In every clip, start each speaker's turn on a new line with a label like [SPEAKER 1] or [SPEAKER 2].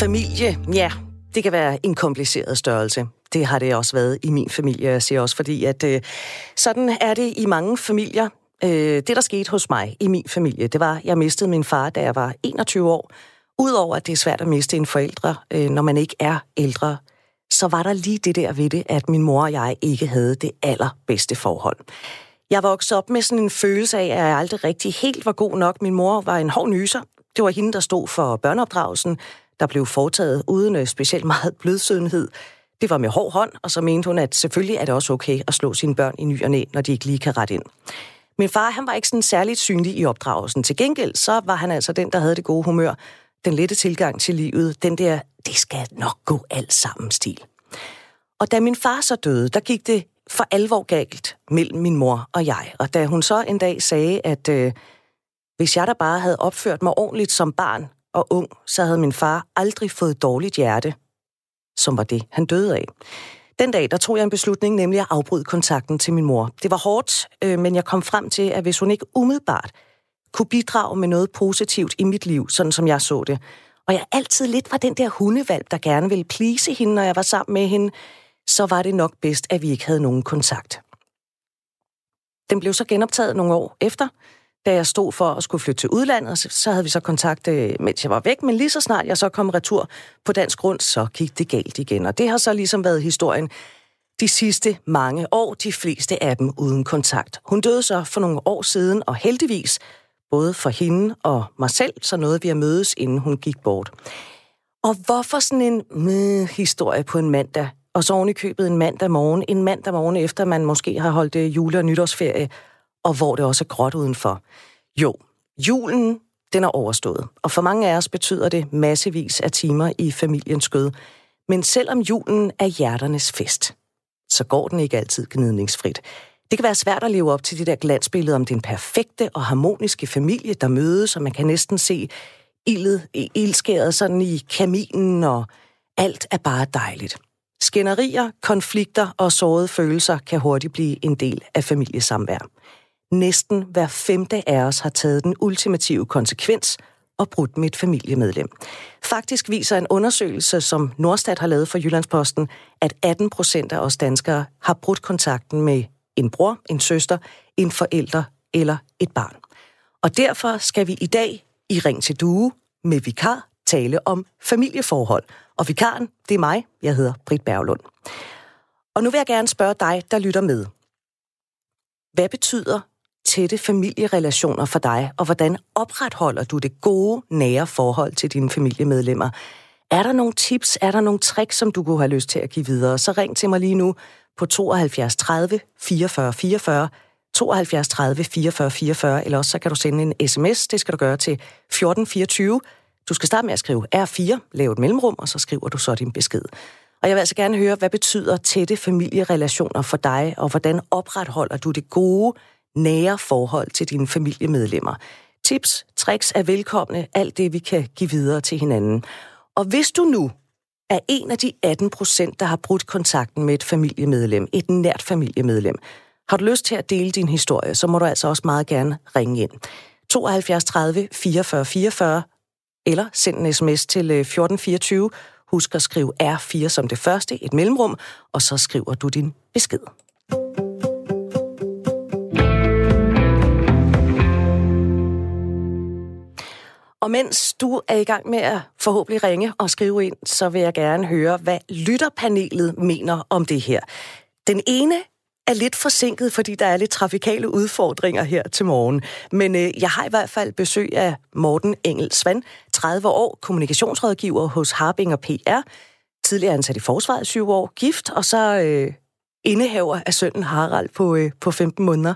[SPEAKER 1] Familie, ja, det kan være en kompliceret størrelse. Det har det også været i min familie, jeg siger også, fordi at øh, sådan er det i mange familier. Øh, det, der skete hos mig i min familie, det var, at jeg mistede min far, da jeg var 21 år. Udover at det er svært at miste en forældre, øh, når man ikke er ældre, så var der lige det der ved det, at min mor og jeg ikke havde det allerbedste forhold. Jeg voksede op med sådan en følelse af, at jeg aldrig rigtig helt var god nok. Min mor var en hård nyser. Det var hende, der stod for børneopdragelsen, der blev foretaget uden øh, specielt meget blødsødenhed. Det var med hård hånd, og så mente hun, at selvfølgelig er det også okay at slå sine børn i ny og næ, når de ikke lige kan rette ind. Min far, han var ikke sådan særligt synlig i opdragelsen. Til gengæld, så var han altså den, der havde det gode humør, den lette tilgang til livet, den der, det skal nok gå alt sammen stil. Og da min far så døde, der gik det for alvor galt mellem min mor og jeg. Og da hun så en dag sagde, at øh, hvis jeg da bare havde opført mig ordentligt som barn og ung, så havde min far aldrig fået dårligt hjerte, som var det, han døde af. Den dag, der tog jeg en beslutning, nemlig at afbryde kontakten til min mor. Det var hårdt, øh, men jeg kom frem til, at hvis hun ikke umiddelbart kunne bidrage med noget positivt i mit liv, sådan som jeg så det, og jeg altid lidt var den der hundevalg, der gerne ville plise hende, når jeg var sammen med hende, så var det nok bedst, at vi ikke havde nogen kontakt. Den blev så genoptaget nogle år efter, da jeg stod for at skulle flytte til udlandet, så havde vi så kontakt, øh, mens jeg var væk, men lige så snart jeg så kom retur på dansk grund, så gik det galt igen. Og det har så ligesom været historien de sidste mange år, de fleste af dem uden kontakt. Hun døde så for nogle år siden, og heldigvis, både for hende og mig selv, så nåede vi at mødes, inden hun gik bort. Og hvorfor sådan en mh, historie på en mandag, og så oven i købet en mandag morgen, en mandag morgen efter man måske har holdt øh, jule- og nytårsferie, og hvor det også er gråt udenfor. Jo, julen, den er overstået, og for mange af os betyder det massevis af timer i familiens skød. Men selvom julen er hjerternes fest, så går den ikke altid gnidningsfrit. Det kan være svært at leve op til det der glansbillede om den perfekte og harmoniske familie, der mødes, og man kan næsten se ildet, ildskæret sådan i kaminen, og alt er bare dejligt. Skænderier, konflikter og sårede følelser kan hurtigt blive en del af familiesamvær. Næsten hver femte af os har taget den ultimative konsekvens og brudt med et familiemedlem. Faktisk viser en undersøgelse, som Nordstat har lavet for Jyllandsposten, at 18 procent af os danskere har brudt kontakten med en bror, en søster, en forælder eller et barn. Og derfor skal vi i dag i Ring til Due med vikar tale om familieforhold. Og vikaren, det er mig. Jeg hedder Britt Berglund. Og nu vil jeg gerne spørge dig, der lytter med. Hvad betyder tætte familierelationer for dig, og hvordan opretholder du det gode, nære forhold til dine familiemedlemmer? Er der nogle tips, er der nogle tricks, som du kunne have lyst til at give videre, så ring til mig lige nu på 72 30 44 44, 72 30 44 44, eller også så kan du sende en sms, det skal du gøre til 1424. Du skal starte med at skrive R4, lave et mellemrum, og så skriver du så din besked. Og jeg vil altså gerne høre, hvad betyder tætte familierelationer for dig, og hvordan opretholder du det gode, nære forhold til dine familiemedlemmer. Tips, tricks er velkomne, alt det vi kan give videre til hinanden. Og hvis du nu er en af de 18 procent, der har brudt kontakten med et familiemedlem, et nært familiemedlem, har du lyst til at dele din historie, så må du altså også meget gerne ringe ind. 72 30 44 44, eller send en sms til øh, 1424. Husk at skrive R4 som det første, et mellemrum, og så skriver du din besked. Og mens du er i gang med at forhåbentlig ringe og skrive ind, så vil jeg gerne høre, hvad lytterpanelet mener om det her. Den ene er lidt forsinket, fordi der er lidt trafikale udfordringer her til morgen. Men øh, jeg har i hvert fald besøg af Morten Engel Svand, 30 år, kommunikationsrådgiver hos Harbinger PR, tidligere ansat i forsvaret 7 år, gift, og så øh, indehaver af sønnen Harald på, øh, på 15 måneder.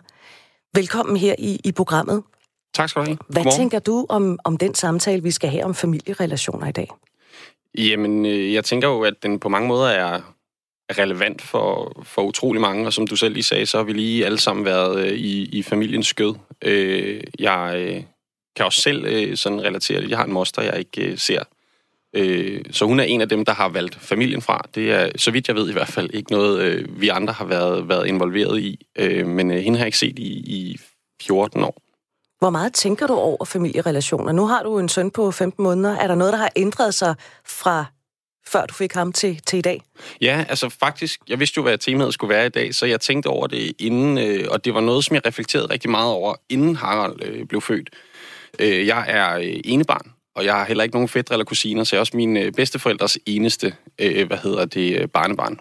[SPEAKER 1] Velkommen her i, i programmet.
[SPEAKER 2] Tak skal du have.
[SPEAKER 1] Hvad Godmorgen. tænker du om, om den samtale, vi skal have om familierelationer i dag?
[SPEAKER 2] Jamen, øh, jeg tænker jo, at den på mange måder er relevant for, for utrolig mange, og som du selv lige sagde, så har vi lige alle sammen været øh, i, i familiens skød. Øh, jeg øh, kan også selv øh, sådan relatere det. Jeg har en moster, jeg ikke øh, ser. Øh, så hun er en af dem, der har valgt familien fra. Det er, så vidt jeg ved i hvert fald, ikke noget, øh, vi andre har været, været involveret i. Øh, men øh, hende har jeg ikke set i, i 14 år.
[SPEAKER 1] Hvor meget tænker du over familierelationer? Nu har du en søn på 15 måneder. Er der noget, der har ændret sig fra før du fik ham til, til i dag?
[SPEAKER 2] Ja, altså faktisk, jeg vidste jo, hvad temaet skulle være i dag, så jeg tænkte over det inden, øh, og det var noget, som jeg reflekterede rigtig meget over, inden Harald øh, blev født. Øh, jeg er øh, enebarn, og jeg har heller ikke nogen fædre eller kusiner, så jeg er også mine øh, bedsteforældres eneste, øh, hvad hedder det, øh, barnebarn.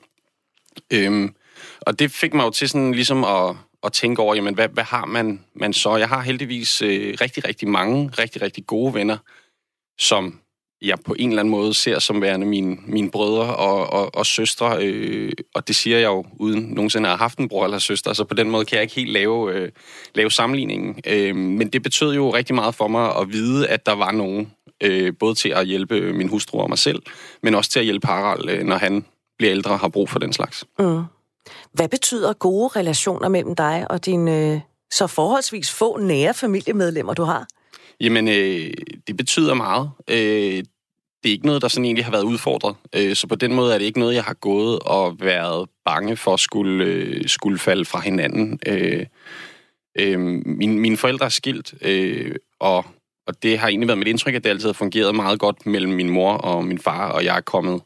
[SPEAKER 2] Øhm, og det fik mig jo til sådan ligesom at, at tænke over, jamen, hvad, hvad har man, man så? Jeg har heldigvis øh, rigtig, rigtig mange rigtig, rigtig gode venner, som jeg på en eller anden måde ser som værende mine, mine brødre og, og, og søstre, øh, og det siger jeg jo uden nogensinde at have haft en bror eller søster, så på den måde kan jeg ikke helt lave, øh, lave sammenligningen. Øh, men det betød jo rigtig meget for mig at vide, at der var nogen, øh, både til at hjælpe min hustru og mig selv, men også til at hjælpe Harald, øh, når han bliver ældre og har brug for den slags. Mm.
[SPEAKER 1] Hvad betyder gode relationer mellem dig og dine øh, så forholdsvis få nære familiemedlemmer, du har?
[SPEAKER 2] Jamen, øh, det betyder meget. Øh, det er ikke noget, der sådan egentlig har været udfordret. Øh, så på den måde er det ikke noget, jeg har gået og været bange for at skulle, øh, skulle falde fra hinanden. Øh, øh, mine forældre er skilt, øh, og, og det har egentlig været mit indtryk, at det altid har fungeret meget godt mellem min mor og min far, og jeg er kommet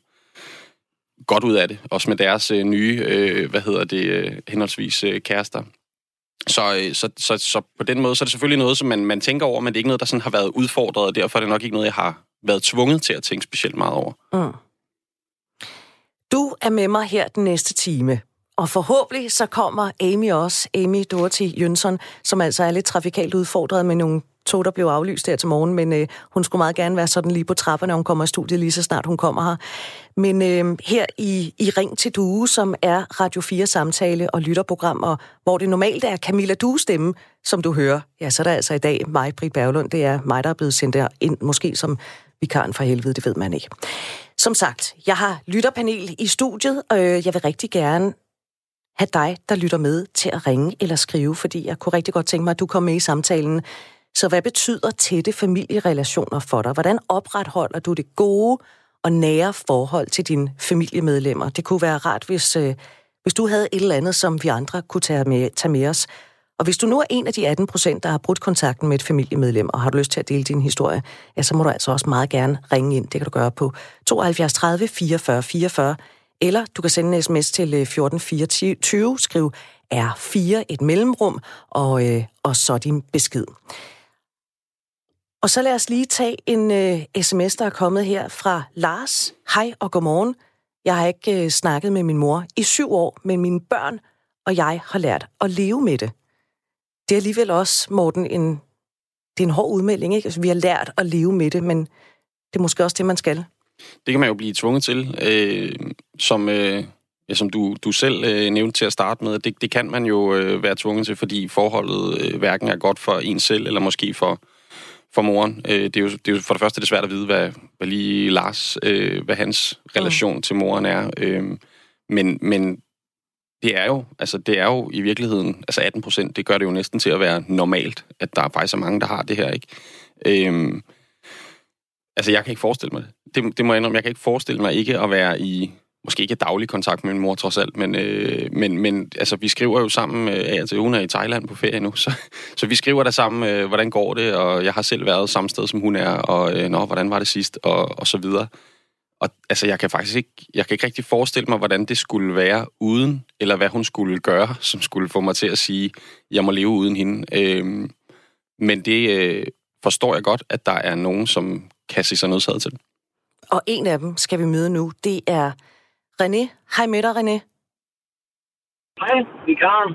[SPEAKER 2] godt ud af det. Også med deres øh, nye, øh, hvad hedder det, øh, henholdsvis øh, kærester. Så, øh, så, så, så på den måde, så er det selvfølgelig noget, som man, man tænker over, men det er ikke noget, der sådan har været udfordret, og derfor er det nok ikke noget, jeg har været tvunget til at tænke specielt meget over. Mm.
[SPEAKER 1] Du er med mig her den næste time. Og forhåbentlig så kommer Amy også, Amy Dorothy Jønsson, som altså er lidt trafikalt udfordret med nogle tog, der blev aflyst her til morgen, men øh, hun skulle meget gerne være sådan lige på trapperne, når hun kommer i studiet lige så snart hun kommer her. Men øh, her i, i Ring til Due, som er Radio 4 samtale og lytterprogram, og hvor det normalt er Camilla Due stemme, som du hører, ja, så er der altså i dag mig, Britt Berglund, det er mig, der er blevet sendt der ind, måske som vikaren for helvede, det ved man ikke. Som sagt, jeg har lytterpanel i studiet, og øh, jeg vil rigtig gerne have dig, der lytter med, til at ringe eller skrive, fordi jeg kunne rigtig godt tænke mig, at du kom med i samtalen. Så hvad betyder tætte familierelationer for dig? Hvordan opretholder du det gode og nære forhold til dine familiemedlemmer? Det kunne være rart, hvis, øh, hvis du havde et eller andet, som vi andre kunne tage med, tage med os. Og hvis du nu er en af de 18 procent, der har brudt kontakten med et familiemedlem, og har du lyst til at dele din historie, ja, så må du altså også meget gerne ringe ind. Det kan du gøre på 72 30 44 44, eller du kan sende en sms til øh, 1424, skriv R4 et mellemrum, og, øh, og så din besked. Og så lad os lige tage en øh, sms, der er kommet her fra Lars. Hej og godmorgen. Jeg har ikke øh, snakket med min mor i syv år, men mine børn og jeg har lært at leve med det. Det er alligevel også, Morten, en, det er en hård udmelding. Ikke? Altså, vi har lært at leve med det, men det er måske også det, man skal.
[SPEAKER 2] Det kan man jo blive tvunget til. Øh, som, øh, ja, som du, du selv øh, nævnte til at starte med, det, det kan man jo øh, være tvunget til, fordi forholdet øh, hverken er godt for en selv, eller måske for, for moren. Øh, det, er jo, det er jo for det første det er svært at vide, hvad, hvad lige Lars, øh, hvad hans relation mm. til moren er. Øh, men, men det er jo, altså det er jo i virkeligheden, altså 18 procent, det gør det jo næsten til at være normalt, at der er faktisk så mange, der har det her, ikke? Øhm, altså jeg kan ikke forestille mig det. det. Det må jeg indrømme, jeg kan ikke forestille mig ikke at være i, måske ikke daglig kontakt med min mor trods alt, men, øh, men, men altså vi skriver jo sammen, øh, altså hun er i Thailand på ferie nu, så, så vi skriver der sammen, øh, hvordan går det, og jeg har selv været samme sted, som hun er, og øh, nå, hvordan var det sidst, og, og så videre. Og altså, jeg kan faktisk ikke, jeg kan ikke rigtig forestille mig, hvordan det skulle være uden, eller hvad hun skulle gøre, som skulle få mig til at sige, jeg må leve uden hende. Øh, men det øh, forstår jeg godt, at der er nogen, som kan se sig nødsaget til.
[SPEAKER 1] Og en af dem skal vi møde nu, det er René. Hej med dig, René.
[SPEAKER 3] Hej, vikaren.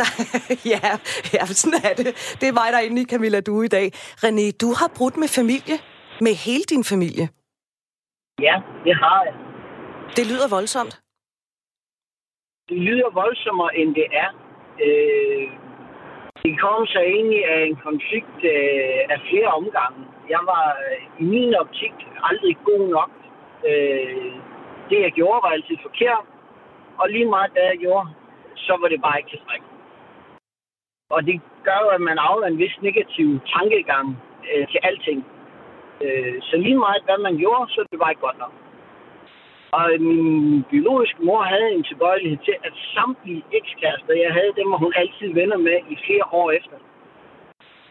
[SPEAKER 1] ja, ja, sådan er det. Det er mig, der er inde i Camilla Du i dag. René, du har brudt med familie. Med hele din familie.
[SPEAKER 3] Ja, det har jeg.
[SPEAKER 1] Det lyder voldsomt.
[SPEAKER 3] Det lyder voldsommere, end det er. Øh, det kom så egentlig af en konflikt øh, af flere omgange. Jeg var i min optik aldrig god nok. Øh, det, jeg gjorde, var altid forkert. Og lige meget, da jeg gjorde, så var det bare ikke tilstrækkeligt. Og det gør jo, at man afler en vis negativ tankegang øh, til alting. Øh, så lige meget, hvad man gjorde, så det var ikke godt nok. Og min biologiske mor havde en tilbøjelighed til, at samtlige ekskærester, jeg havde, dem var hun altid venner med i flere år efter.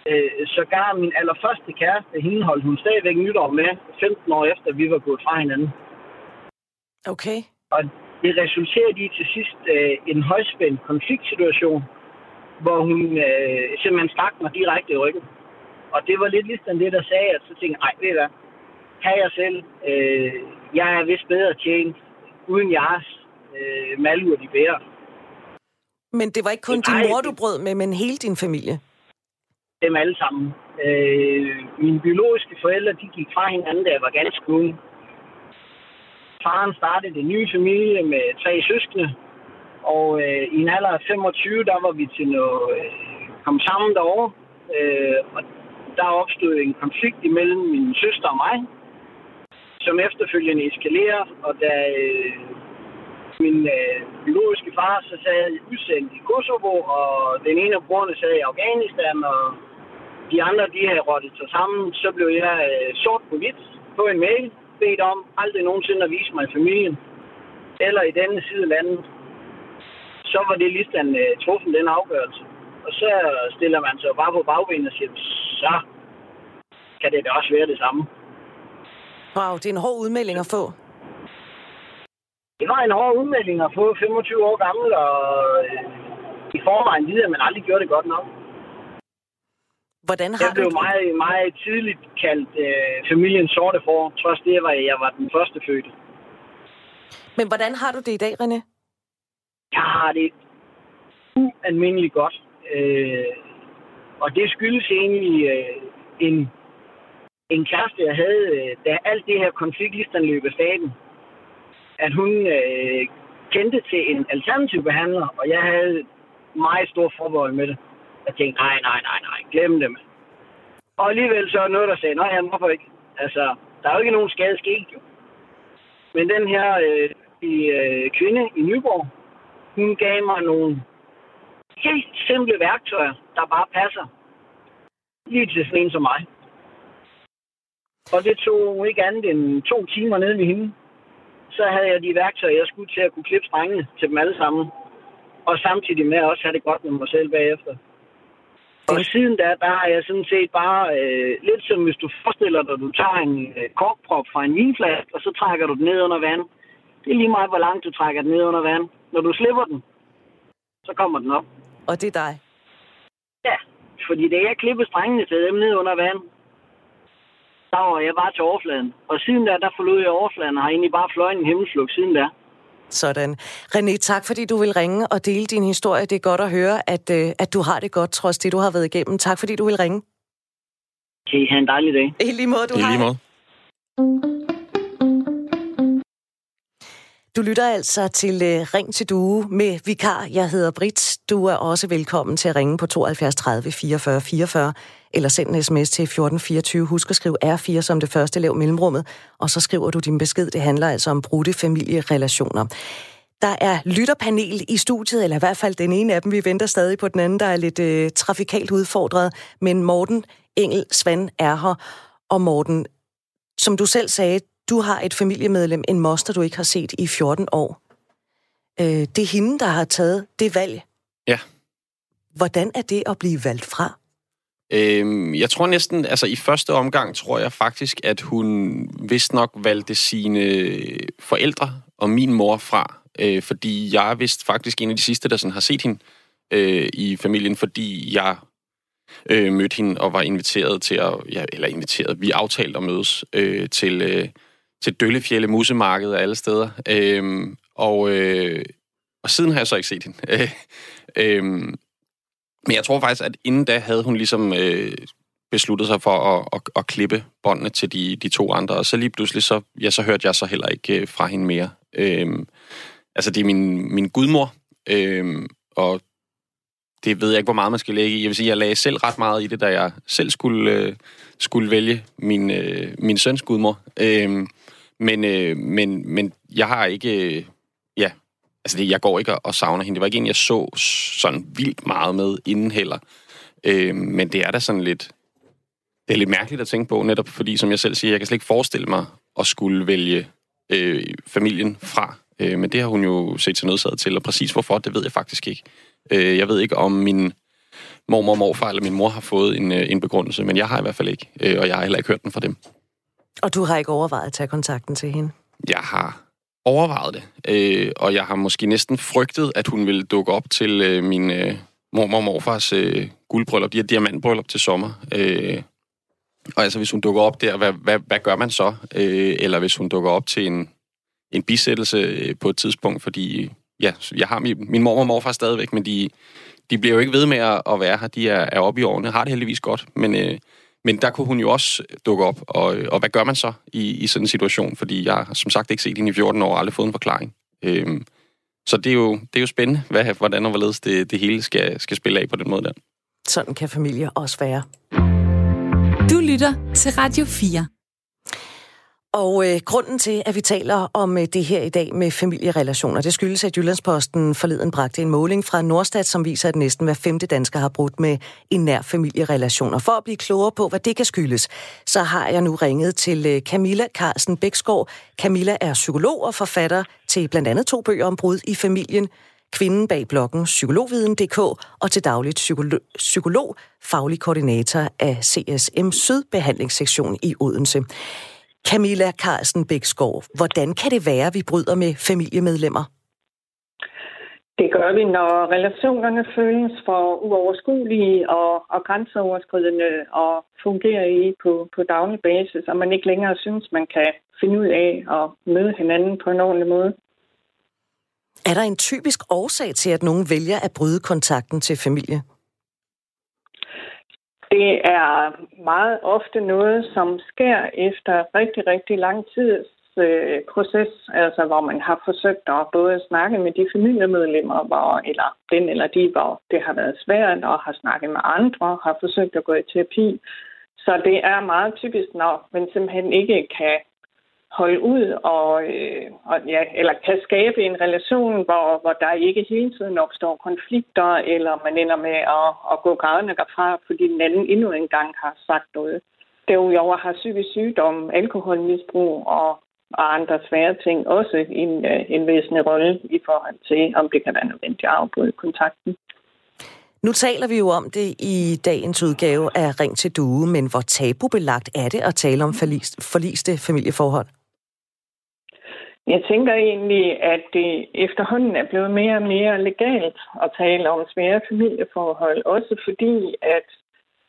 [SPEAKER 3] Øh, sågar min allerførste kæreste, hende holdt hun stadigvæk nytår med 15 år efter, vi var gået fra hinanden.
[SPEAKER 1] Okay.
[SPEAKER 3] Og det resulterede i til sidst øh, en højspændt konfliktsituation, hvor hun øh, simpelthen stak mig direkte i ryggen. Og det var lidt ligesom det, der sagde, at så tænkte jeg, ved du hvad, kan jeg selv. Øh, jeg er vist bedre tjent uden jeres øh, malur de bærer.
[SPEAKER 1] Men det var ikke kun din mor, du brød med, men hele din familie.
[SPEAKER 3] Dem alle sammen. Øh, mine biologiske forældre, de gik fra hinanden, da jeg var ganske ung. Faren startede en ny familie med tre søskende. Og øh, i en alder af 25, der var vi til noget, øh, kom sammen derovre. Øh, og der opstod en konflikt imellem min søster og mig, som efterfølgende eskalerer. Og da øh, min øh, biologiske far så sad udsendt i Kosovo, og den ene af brorne sad i Afghanistan, og de andre, de havde rottet sig sammen, så blev jeg øh, sort på hvidt på en mail, bedt om aldrig nogensinde at vise mig familien, eller i denne side af landet. Så var det ligesom øh, truffen den afgørelse. Og så stiller man sig bare på bagbenene og siger, så kan det da også være det samme.
[SPEAKER 1] Wow, det er en hård udmelding at få.
[SPEAKER 3] Det var en hård udmelding at få 25 år gammel, og øh, i forvejen videre, at man aldrig gjorde det godt nok.
[SPEAKER 1] Hvordan har
[SPEAKER 3] Jeg blev
[SPEAKER 1] du...
[SPEAKER 3] meget, meget tidligt kaldt øh, familiens sorte for, trods det, var jeg var den første fødte.
[SPEAKER 1] Men hvordan har du det i dag, René?
[SPEAKER 3] Jeg har det ualmindeligt godt. Øh, og det skyldes egentlig øh, en, en kæreste, jeg havde, øh, da alt det her konfliktlisten løb af staten. At hun øh, kendte til en alternativ behandler, og jeg havde meget stor forbehold med det. Jeg tænkte, nej, nej, nej, nej, glem dem. Og alligevel så er noget, der sagde, nej, han hvorfor ikke? Altså, der er jo ikke nogen skade sket, jo. Men den her øh, i, øh, kvinde i Nyborg, hun gav mig nogle helt simple værktøjer, der bare passer lige til sådan en som mig. Og det tog ikke andet end to timer nede ved hende. Så havde jeg de værktøjer, jeg skulle til at kunne klippe strengene til dem alle sammen. Og samtidig med at også have det godt med mig selv bagefter. Og siden da, der har jeg sådan set bare, øh, lidt som hvis du forestiller dig, at du tager en øh, korkprop fra en vinflaske, og så trækker du den ned under vand. Det er lige meget, hvor langt du trækker den ned under vand. Når du slipper den, så kommer den op.
[SPEAKER 1] Og det er dig.
[SPEAKER 3] Ja, fordi da jeg klippede strengene til dem ned under vand, der var jeg bare til overfladen. Og siden da, der forlod jeg overfladen, og har egentlig bare fløjet en himmelslugt siden da.
[SPEAKER 1] Sådan. René, tak fordi du vil ringe og dele din historie. Det er godt at høre, at, øh, at du har det godt, trods det, du har været igennem. Tak fordi du vil ringe.
[SPEAKER 3] Kan I have en dejlig dag.
[SPEAKER 1] I lige måde, du
[SPEAKER 2] I
[SPEAKER 1] har.
[SPEAKER 2] lige måde.
[SPEAKER 1] Du lytter altså til uh, Ring til Due med vikar. Jeg hedder Britt. Du er også velkommen til at ringe på 72 30 44 44, eller send en sms til 1424. Husk at skrive R4 som det første lav mellemrummet, og så skriver du din besked. Det handler altså om brudte familierelationer. Der er lytterpanel i studiet, eller i hvert fald den ene af dem. Vi venter stadig på den anden, der er lidt øh, trafikalt udfordret. Men Morten Engel Svand er her. Og Morten, som du selv sagde, du har et familiemedlem, en moster, du ikke har set i 14 år. Øh, det er hende, der har taget det valg.
[SPEAKER 2] Ja.
[SPEAKER 1] Hvordan er det at blive valgt fra?
[SPEAKER 2] Øhm, jeg tror næsten, altså i første omgang tror jeg faktisk, at hun vist nok valgte sine forældre og min mor fra, øh, fordi jeg er vist faktisk en af de sidste, der sådan har set hende øh, i familien, fordi jeg øh, mødte hende og var inviteret til at, ja, eller inviteret, vi aftalte at mødes øh, til, øh, til Døllefjælde Musemarked og alle steder, øh, og, øh, og siden har jeg så ikke set hende. Øh, men jeg tror faktisk, at inden da havde hun ligesom øh, besluttet sig for at, at, at klippe båndene til de, de to andre, og så lige pludselig, så, ja, så hørte jeg så heller ikke øh, fra hende mere. Øhm, altså, det er min, min gudmor, øhm, og det ved jeg ikke, hvor meget man skal lægge i. Jeg vil sige, jeg lagde selv ret meget i det, da jeg selv skulle, øh, skulle vælge min, øh, min søns gudmor. Øhm, men, øh, men, men jeg har ikke... Øh, altså det, jeg går ikke og savner hende. Det var ikke en, jeg så sådan vildt meget med inden heller. Øh, men det er da sådan lidt... Det er lidt mærkeligt at tænke på, netop fordi, som jeg selv siger, jeg kan slet ikke forestille mig at skulle vælge øh, familien fra. Øh, men det har hun jo set til nødsaget til, og præcis hvorfor, det ved jeg faktisk ikke. Øh, jeg ved ikke, om min, mormor og morfar eller min mor har fået en, øh, en begrundelse, men jeg har i hvert fald ikke, øh, og jeg har heller ikke hørt den fra dem.
[SPEAKER 1] Og du har ikke overvejet at tage kontakten til hende?
[SPEAKER 2] Jeg har overvejet det, øh, og jeg har måske næsten frygtet, at hun ville dukke op til øh, min øh, mormor og morfars øh, guldbryllup, de her diamantbryllup til sommer. Øh, og altså, hvis hun dukker op der, hvad, hvad, hvad gør man så? Øh, eller hvis hun dukker op til en, en bisættelse øh, på et tidspunkt, fordi ja, jeg har min, min mormor og morfar stadigvæk, men de, de bliver jo ikke ved med at, at være her. De er, er oppe i årene, har det heldigvis godt, men, øh, men der kunne hun jo også dukke op. Og, og hvad gør man så i, i sådan en situation? Fordi jeg har som sagt ikke set hende i 14 år og aldrig fået en forklaring. Øhm, så det er jo, det er jo spændende, hvad, hvordan og hvorledes det, det hele skal, skal spille af på den måde der.
[SPEAKER 1] Sådan kan familier også være.
[SPEAKER 4] Du lytter til Radio 4.
[SPEAKER 1] Og øh, grunden til, at vi taler om øh, det her i dag med familierelationer, det skyldes, at Jyllandsposten forleden bragte en måling fra Nordstat, som viser, at næsten hver femte dansker har brudt med en nær familierelation. Og for at blive klogere på, hvad det kan skyldes, så har jeg nu ringet til øh, Camilla Carlsen Bæksgaard. Camilla er psykolog og forfatter til blandt andet to bøger om brud i familien, kvinden bag bloggen psykologviden.dk og til dagligt psykolog, psykolog, faglig koordinator af CSM Sydbehandlingssektion i Odense. Camilla Carlsen Bæksgaard, hvordan kan det være, at vi bryder med familiemedlemmer?
[SPEAKER 5] Det gør vi, når relationerne føles for uoverskuelige og, og grænseoverskridende og fungerer i på, på daglig basis, og man ikke længere synes, man kan finde ud af at møde hinanden på en ordentlig måde.
[SPEAKER 1] Er der en typisk årsag til, at nogen vælger at bryde kontakten til familie?
[SPEAKER 5] Det er meget ofte noget, som sker efter rigtig, rigtig lang tids øh, proces, altså hvor man har forsøgt at både snakke med de familiemedlemmer, hvor, eller den eller de, hvor det har været svært, og har snakket med andre, har forsøgt at gå i terapi. Så det er meget typisk, når man simpelthen ikke kan holde ud og, øh, og ja, eller kan skabe en relation, hvor, hvor der ikke hele tiden opstår konflikter, eller man ender med at, at gå grædende derfra, fordi den anden endnu engang har sagt noget. Derudover har psykisk sygdom, alkoholmisbrug og, og andre svære ting også en, øh, en væsentlig rolle i forhold til, om det kan være nødvendigt at afbryde kontakten.
[SPEAKER 1] Nu taler vi jo om det i dagens udgave af Ring til Due, men hvor tabubelagt er det at tale om forliste familieforhold?
[SPEAKER 5] Jeg tænker egentlig, at det efterhånden er blevet mere og mere legalt at tale om svære familieforhold, også fordi, at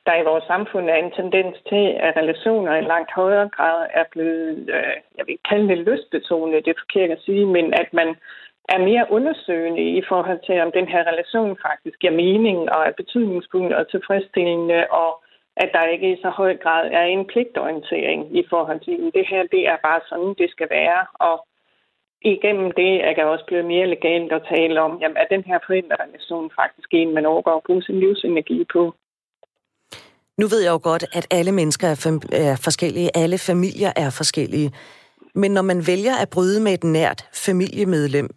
[SPEAKER 5] der i vores samfund er en tendens til, at relationer i langt højere grad er blevet, øh, jeg vil kalde det lystbetonet, det er forkert at sige, men at man er mere undersøgende i forhold til, om den her relation faktisk giver mening og er betydningsfuld og tilfredsstillende, og at der ikke i så høj grad er en pligtorientering i forhold til, at det her det er bare sådan, det skal være, og igennem det er det også blevet mere legalt at tale om, jamen, er den her forældrerelation faktisk en, man overgår at bruge sin livsenergi på.
[SPEAKER 1] Nu ved jeg jo godt, at alle mennesker er, fam- er forskellige, alle familier er forskellige. Men når man vælger at bryde med et nært familiemedlem,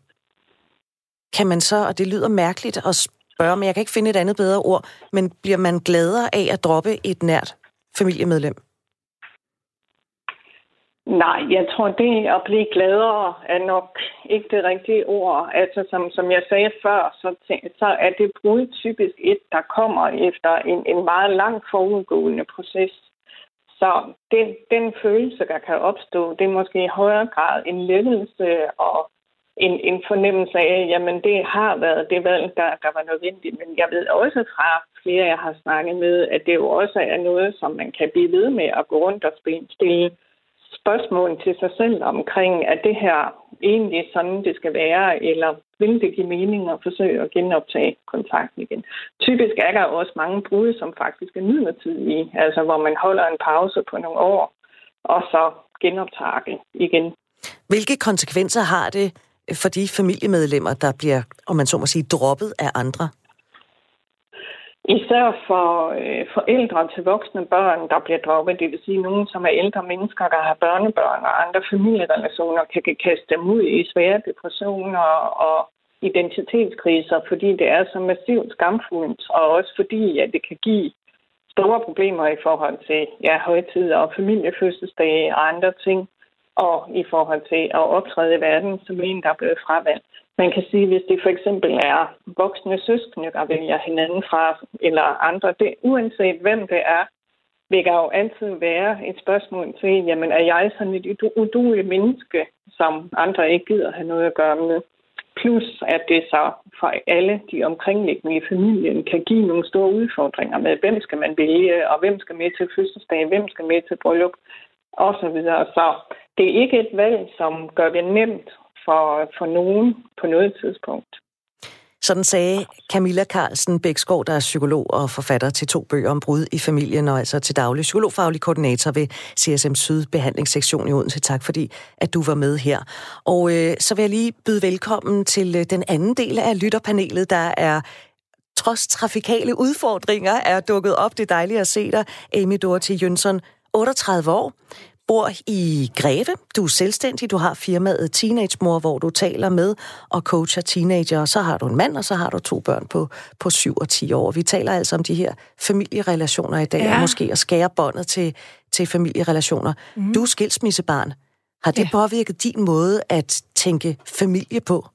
[SPEAKER 1] kan man så, og det lyder mærkeligt at spørge, men jeg kan ikke finde et andet bedre ord, men bliver man gladere af at droppe et nært familiemedlem?
[SPEAKER 5] Nej, jeg tror, det at blive gladere er nok ikke det rigtige ord. Altså, som, som jeg sagde før, så, så er det brud typisk et, der kommer efter en, en meget lang forudgående proces. Så den, den følelse, der kan opstå, det er måske i højere grad en lettelse og en, en fornemmelse af, jamen det har været det valg, der, der var nødvendigt. Men jeg ved også fra flere, jeg har snakket med, at det jo også er noget, som man kan blive ved med at gå rundt og stille spørgsmål til sig selv omkring, at det her egentlig sådan, det skal være, eller vil det give mening at forsøge at genoptage kontakten igen. Typisk er der også mange brud, som faktisk er midlertidige, altså hvor man holder en pause på nogle år, og så genoptager det igen.
[SPEAKER 1] Hvilke konsekvenser har det for de familiemedlemmer, der bliver, om man så må sige, droppet af andre?
[SPEAKER 5] Især for øh, forældre til voksne børn, der bliver droppet, det vil sige nogen, som er ældre mennesker, der har børnebørn og andre familierelationer, kan, kan kaste dem ud i svære depressioner og identitetskriser, fordi det er så massivt skamfuldt, og også fordi, at det kan give store problemer i forhold til ja, højtider og familiefødselsdage og andre ting. og i forhold til at optræde i verden som en, der er blevet fravalgt. Man kan sige, hvis det for eksempel er voksne søskende, der vælger hinanden fra, eller andre, det, uanset hvem det er, vil der jo altid være et spørgsmål til, jamen er jeg sådan et uduligt menneske, som andre ikke gider have noget at gøre med? Plus at det så for alle de omkringliggende i familien kan give nogle store udfordringer med, hvem skal man vælge, og hvem skal med til fødselsdag, hvem skal med til bryllup, osv. Så, så det er ikke et valg, som gør det nemt for, for nogen på noget tidspunkt.
[SPEAKER 1] Sådan sagde Camilla Carlsen Bækskov, der er psykolog og forfatter til to bøger om brud i familien, og altså til daglig psykologfaglig koordinator ved CSM Syd Behandlingssektion i Odense. Tak fordi, at du var med her. Og øh, så vil jeg lige byde velkommen til øh, den anden del af lytterpanelet, der er trods trafikale udfordringer er dukket op. Det er dejligt at se dig, Amy Dorothy Jønsson, 38 år, bor i Greve. Du er selvstændig. Du har firmaet Teenage Mor, hvor du taler med og coacher teenager. Så har du en mand, og så har du to børn på, på 7 og 10 år. Vi taler altså om de her familierelationer i dag, ja. og måske at skære båndet til, til familierelationer. Mm. Du er skilsmissebarn. Har det ja. påvirket din måde at tænke familie på?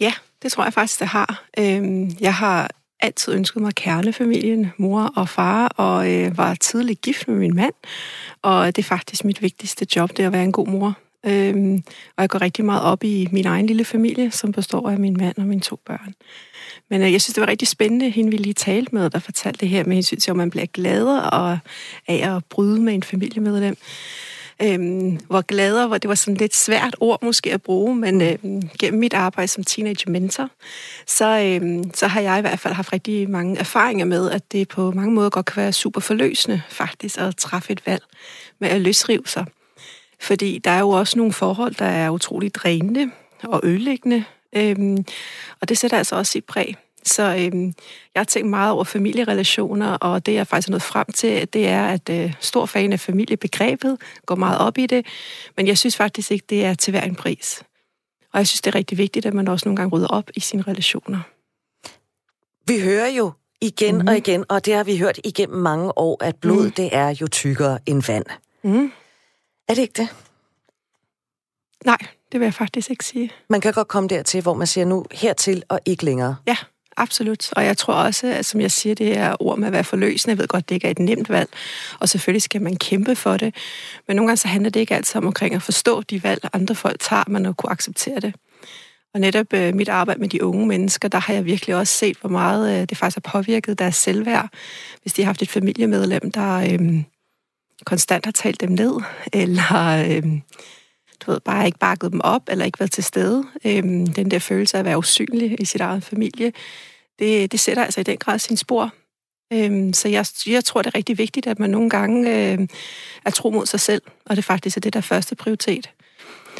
[SPEAKER 6] Ja, det tror jeg faktisk, det har. Øhm, jeg har altid ønsket mig kernefamilien, mor og far, og øh, var tidligt gift med min mand. Og det er faktisk mit vigtigste job, det er at være en god mor. Øhm, og jeg går rigtig meget op i min egen lille familie, som består af min mand og mine to børn. Men øh, jeg synes, det var rigtig spændende, hende vi lige talte med, der fortalte det her med hensyn til, om man bliver gladere og af at bryde med en familiemedlem øhm, hvor gladere, hvor det var sådan lidt svært ord måske at bruge, men øhm, gennem mit arbejde som teenage mentor, så, øhm, så har jeg i hvert fald haft rigtig mange erfaringer med, at det på mange måder godt kan være super forløsende faktisk at træffe et valg med at løsrive sig. Fordi der er jo også nogle forhold, der er utroligt drænende og ødelæggende, øhm, og det sætter altså også sit præg så øhm, jeg har tænkt meget over familierelationer, og det jeg faktisk er nået frem til, det er, at øh, stor fan af familiebegrebet, går meget op i det, men jeg synes faktisk ikke, det er til hver en pris. Og jeg synes, det er rigtig vigtigt, at man også nogle gange rydder op i sine relationer.
[SPEAKER 1] Vi hører jo igen mm. og igen, og det har vi hørt igennem mange år, at blod, mm. det er jo tykkere end vand. Mm. Er det ikke det?
[SPEAKER 6] Nej, det vil jeg faktisk ikke sige.
[SPEAKER 1] Man kan godt komme dertil, hvor man siger nu hertil og ikke længere.
[SPEAKER 6] Ja, Absolut. Og jeg tror også, at som jeg siger, det er ord med at være forløsende. Jeg ved godt, det ikke er et nemt valg. Og selvfølgelig skal man kæmpe for det. Men nogle gange så handler det ikke altid om omkring at forstå de valg, andre folk tager, men at kunne acceptere det. Og netop øh, mit arbejde med de unge mennesker, der har jeg virkelig også set, hvor meget øh, det faktisk har påvirket deres selvværd, hvis de har haft et familiemedlem, der øh, konstant har talt dem ned, eller øh, du ved, bare ikke bakket dem op, eller ikke været til stede. Øh, den der følelse af at være usynlig i sit eget familie, det, det sætter altså i den grad sin spor. Øhm, så jeg, jeg tror, det er rigtig vigtigt, at man nogle gange øh, er tro mod sig selv, og det faktisk er det, der er første prioritet.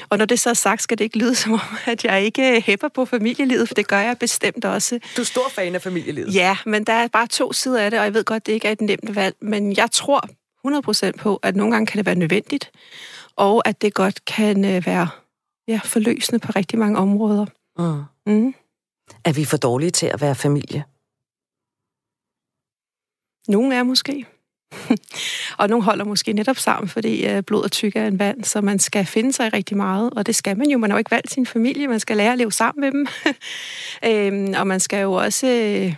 [SPEAKER 6] Og når det så er sagt, skal det ikke lyde som om, at jeg ikke hæpper på familielivet, for det gør jeg bestemt også.
[SPEAKER 1] Du er stor fan af familielivet.
[SPEAKER 6] Ja, men der er bare to sider af det, og jeg ved godt, det ikke er et nemt valg, men jeg tror 100% på, at nogle gange kan det være nødvendigt, og at det godt kan øh, være ja, forløsende på rigtig mange områder. Mm. Mm.
[SPEAKER 1] Er vi for dårlige til at være familie?
[SPEAKER 6] Nogle er måske. og nogle holder måske netop sammen, fordi øh, blod er en vand, så man skal finde sig rigtig meget, og det skal man jo. Man har jo ikke valgt sin familie, man skal lære at leve sammen med dem. øhm, og man skal jo også øh,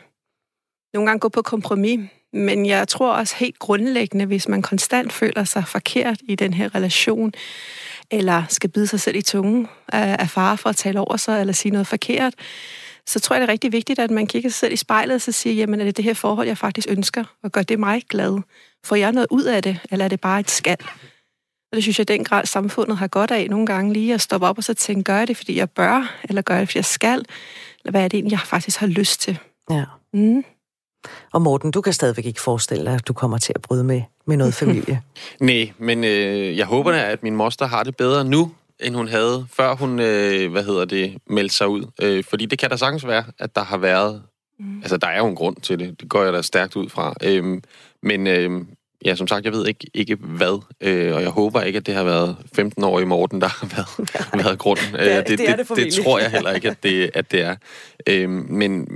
[SPEAKER 6] nogle gange gå på kompromis. Men jeg tror også helt grundlæggende, hvis man konstant føler sig forkert i den her relation, eller skal bide sig selv i tungen af, af far for at tale over sig, eller sige noget forkert, så tror jeg, det er rigtig vigtigt, at man kigger sig selv i spejlet og så siger, jamen er det det her forhold, jeg faktisk ønsker, og gør det mig glad? Får jeg noget ud af det, eller er det bare et skal? Og det synes jeg, den grad samfundet har godt af nogle gange lige at stoppe op og så tænke, gør jeg det, fordi jeg bør, eller gør jeg det, fordi jeg skal? Eller hvad er det egentlig, jeg faktisk har lyst til?
[SPEAKER 1] Ja. Mm. Og Morten, du kan stadigvæk ikke forestille dig, at du kommer til at bryde med, med noget familie.
[SPEAKER 2] Nej, men øh, jeg håber da, at min moster har det bedre nu, end hun havde, før hun, øh, hvad hedder det, meldte sig ud. Øh, fordi det kan da sagtens være, at der har været... Mm. Altså, der er jo en grund til det. Det går jeg da stærkt ud fra. Øh, men øh, ja, som sagt, jeg ved ikke, ikke hvad, øh, og jeg håber ikke, at det har været 15 år i Morten, der har været, været grunden.
[SPEAKER 1] det, er, det, det,
[SPEAKER 2] det, det, det tror jeg heller ikke, at det, at det er. Øh, men,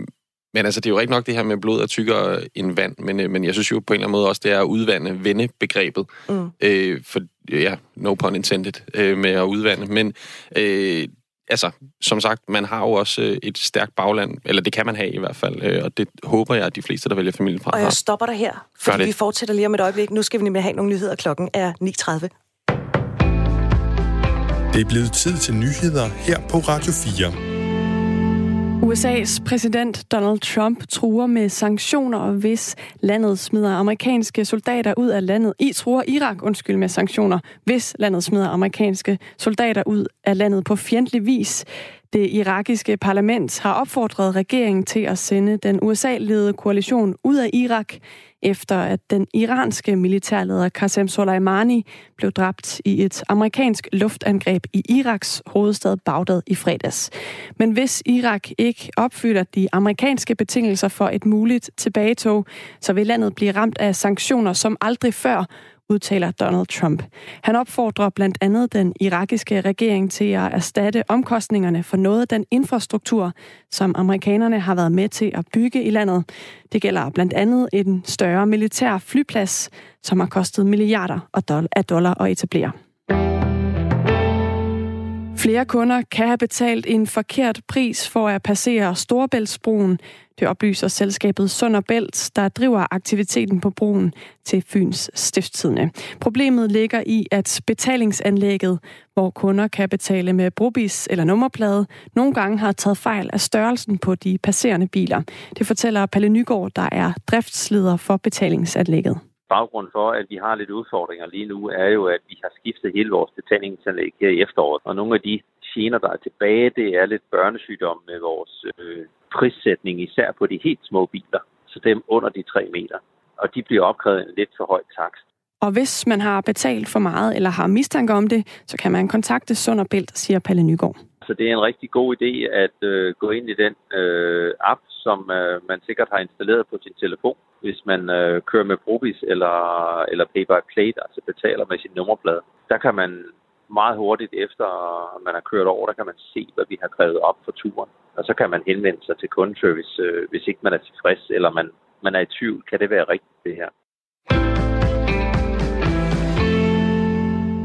[SPEAKER 2] men altså, det er jo ikke nok det her med blod er tykkere end vand, men, øh, men jeg synes jo på en eller anden måde også, det er at udvande vennebegrebet. Mm. Øh, for ja, no pun intended, øh, med at udvande. Men øh, altså, som sagt, man har jo også øh, et stærkt bagland, eller det kan man have i hvert fald, øh, og det håber jeg, at de fleste, der vælger familien fra,
[SPEAKER 1] Og jeg stopper dig her, fordi vi fortsætter lige om et øjeblik. Nu skal vi nemlig have nogle nyheder. Klokken er 9.30.
[SPEAKER 7] Det er blevet tid til nyheder her på Radio 4.
[SPEAKER 8] USA's præsident Donald Trump truer med sanktioner, hvis landet smider amerikanske soldater ud af landet. I truer Irak, undskyld, med sanktioner, hvis landet smider amerikanske soldater ud af landet på fjendtlig vis. Det irakiske parlament har opfordret regeringen til at sende den USA-ledede koalition ud af Irak efter at den iranske militærleder Qasem Soleimani blev dræbt i et amerikansk luftangreb i Iraks hovedstad Bagdad i fredags. Men hvis Irak ikke opfylder de amerikanske betingelser for et muligt tilbagetog, så vil landet blive ramt af sanktioner som aldrig før, udtaler Donald Trump. Han opfordrer blandt andet den irakiske regering til at erstatte omkostningerne for noget af den infrastruktur, som amerikanerne har været med til at bygge i landet. Det gælder blandt andet en større militær flyplads, som har kostet milliarder af dollar at etablere. Flere kunder kan have betalt en forkert pris for at passere Storebæltsbroen. Det oplyser selskabet Sund Bælt, der driver aktiviteten på broen til Fyns Stiftstidende. Problemet ligger i, at betalingsanlægget, hvor kunder kan betale med brobis eller nummerplade, nogle gange har taget fejl af størrelsen på de passerende biler. Det fortæller Palle Nygaard, der er driftsleder for betalingsanlægget.
[SPEAKER 9] Baggrunden for, at vi har lidt udfordringer lige nu, er jo, at vi har skiftet hele vores betalingsanlæg her i efteråret. Og nogle af de gener, der er tilbage, det er lidt børnesygdom med vores øh, prissætning, især på de helt små biler, så dem under de 3 meter. Og de bliver opkrævet en lidt for høj takst.
[SPEAKER 8] Og hvis man har betalt for meget eller har mistanke om det, så kan man kontakte Sund og Bælt, siger Palle Nygaard.
[SPEAKER 9] Så det er en rigtig god idé at øh, gå ind i den øh, app, som øh, man sikkert har installeret på sin telefon, hvis man øh, kører med Probis eller, eller Pay by Plate, altså betaler med sin nummerplade. Der kan man meget hurtigt efter man har kørt over, der kan man se, hvad vi har krævet op for turen. Og så kan man henvende sig til kundeservice, øh, hvis ikke man er tilfreds, eller man, man er i tvivl. Kan det være rigtigt, det her?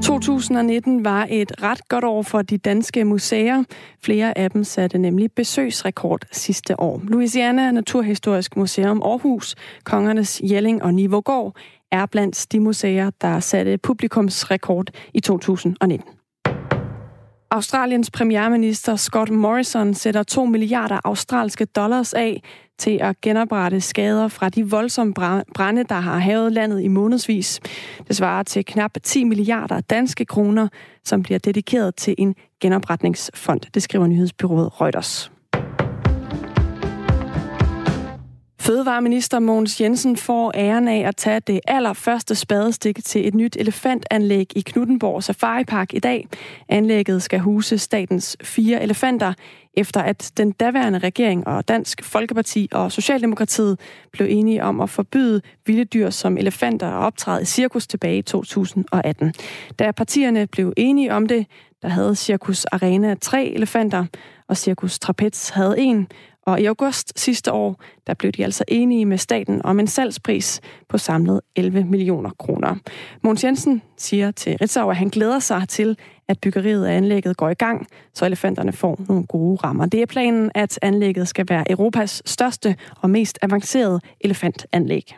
[SPEAKER 8] 2019 var et ret godt år for de danske museer. Flere af dem satte nemlig besøgsrekord sidste år. Louisiana Naturhistorisk Museum Aarhus, Kongernes Jelling og Nivågård er blandt de museer, der satte publikumsrekord i 2019. Australiens premierminister Scott Morrison sætter 2 milliarder australske dollars af til at genoprette skader fra de voldsomme brænde, der har havet landet i månedsvis. Det svarer til knap 10 milliarder danske kroner, som bliver dedikeret til en genopretningsfond, det skriver nyhedsbyrået Reuters. Fødevareminister Mogens Jensen får æren af at tage det allerførste spadestik til et nyt elefantanlæg i Knuttenborg Safari Park i dag. Anlægget skal huse statens fire elefanter, efter at den daværende regering og Dansk Folkeparti og Socialdemokratiet blev enige om at forbyde vilde dyr som elefanter at optræde i cirkus tilbage i 2018. Da partierne blev enige om det, der havde Cirkus Arena tre elefanter, og Cirkus Trapez havde en, og i august sidste år, der blev de altså enige med staten om en salgspris på samlet 11 millioner kroner. Mogens Jensen siger til Ritzau, at han glæder sig til, at byggeriet af anlægget går i gang, så elefanterne får nogle gode rammer. Det er planen, at anlægget skal være Europas største og mest avancerede elefantanlæg.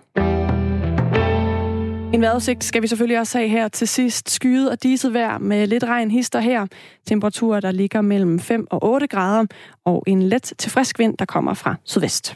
[SPEAKER 8] En vejrudsigt skal vi selvfølgelig også have her til sidst. Skyet og diset vejr med lidt regn hister her. Temperaturer, der ligger mellem 5 og 8 grader. Og en let til frisk vind, der kommer fra sydvest.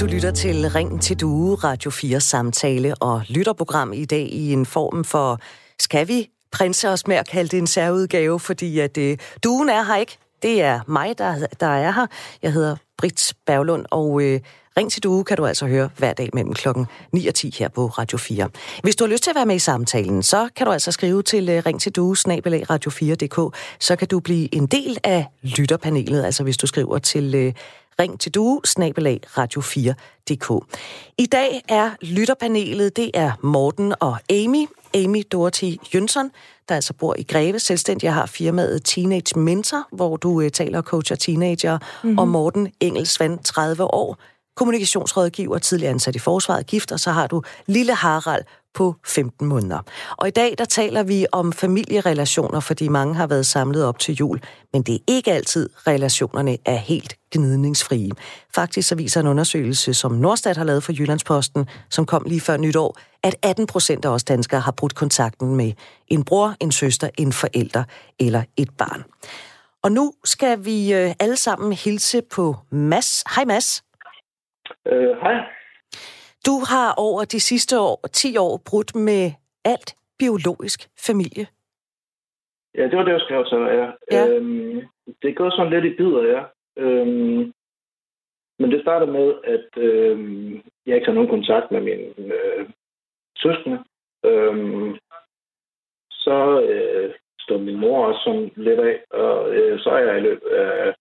[SPEAKER 1] Du lytter til Ring til Due, Radio 4 samtale og lytterprogram i dag i en form for, skal vi prinse os med at kalde det en særudgave, fordi at øh, duen er her ikke. Det er mig, der, der er her. Jeg hedder Brits Berglund, og øh, Ring til Due kan du altså høre hver dag mellem klokken 9 og 10 her på Radio 4. Hvis du har lyst til at være med i samtalen, så kan du altså skrive til øh, Ring til Due, radio4.dk, så kan du blive en del af lytterpanelet, altså hvis du skriver til øh, Ring til du, snabelag radio4.dk. I dag er lytterpanelet, det er Morten og Amy. Amy Dorothy Jønsson, der altså bor i Greve, selvstændig har firmaet Teenage Mentor, hvor du uh, taler og coacher teenager, mm-hmm. og Morten Engelsvand, 30 år, kommunikationsrådgiver, tidligere ansat i forsvaret, gift, og så har du lille Harald på 15 måneder. Og i dag der taler vi om familierelationer, fordi mange har været samlet op til jul, men det er ikke altid relationerne er helt gnidningsfrie. Faktisk så viser en undersøgelse, som Nordstat har lavet for Jyllandsposten, som kom lige før nytår, at 18 procent af os danskere har brudt kontakten med en bror, en søster, en forælder eller et barn. Og nu skal vi øh, alle sammen hilse på Mads. Hej Mads.
[SPEAKER 10] Øh, hej.
[SPEAKER 1] Du har over de sidste år, 10 år brudt med alt biologisk familie.
[SPEAKER 10] Ja, det var det, jeg skrev til ja. ja. Øhm, det er gået sådan lidt i bidder, ja. Øhm, men det starter med, at øhm, jeg ikke har nogen kontakt med mine øh, søskende. Øhm, så øh, står min mor også sådan lidt af, og øh, så er jeg i løbet af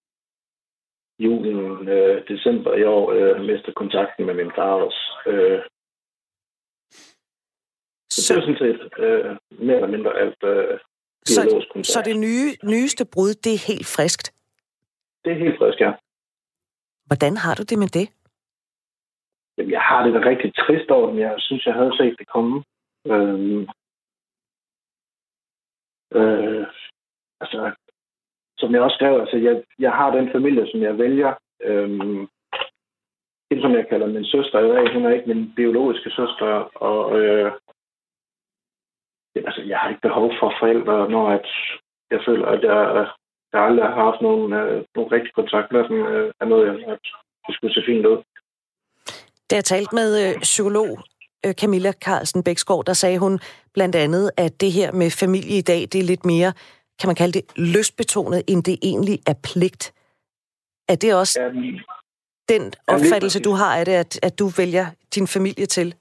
[SPEAKER 10] julen, øh, december i år, øh, mistet kontakten med min far også. Øh, så, så det er sådan set øh, mere eller mindre alt øh,
[SPEAKER 1] så. Så det nye, nyeste brud, det er helt friskt?
[SPEAKER 10] Det er helt frisk, ja.
[SPEAKER 1] Hvordan har du det med det?
[SPEAKER 10] Jamen, jeg har det da rigtig trist over men Jeg synes, jeg havde set det komme. Øh, øh, altså, som jeg også skrev, altså jeg, jeg har den familie, som jeg vælger. Øhm, det, som jeg kalder min søster i dag, hun er ikke min biologiske søster, og øh, altså, jeg har ikke behov for forældre, når at jeg føler, at jeg, jeg aldrig har haft nogen, øh, nogen rigtig kontakt med dem, øh, er noget, jeg at det skulle se fint ud.
[SPEAKER 1] Da jeg talte med øh, psykolog øh, Camilla Carlsen Bæksgaard, der sagde hun blandt andet, at det her med familie i dag, det er lidt mere kan man kalde det, lystbetonet, end det egentlig er pligt. Er det også ja, den opfattelse, du har af det, at, at du vælger din familie til?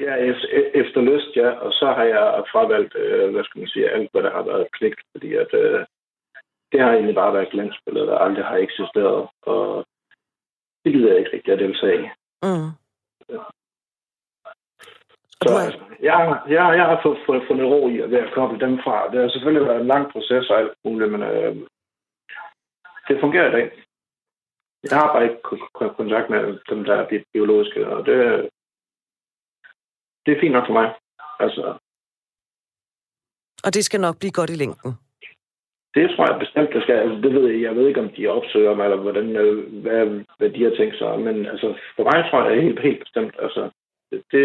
[SPEAKER 10] Ja, efter lyst, ja. Og så har jeg fravalgt, øh, hvad skal man sige, alt, hvad der har været pligt, fordi at øh, det har egentlig bare været glansbilleder, der aldrig har eksisteret, og det gider jeg ikke rigtig at deltage i. Mm. Så altså, jeg, jeg, jeg har fået, fået, fundet ro i at være koble dem fra. Det har selvfølgelig været en lang proces og alt muligt, men øh, det fungerer i dag. Jeg har bare ikke kontakt med dem, der er biologiske, og det, det er fint nok for mig. Altså,
[SPEAKER 1] og det skal nok blive godt i længden?
[SPEAKER 10] Det tror jeg bestemt, det skal. Altså, det ved jeg, jeg ved ikke, om de opsøger mig, eller hvordan, øh, hvad, hvad de har tænkt sig. Men altså, for mig tror jeg, er helt, helt bestemt. Altså, det, det,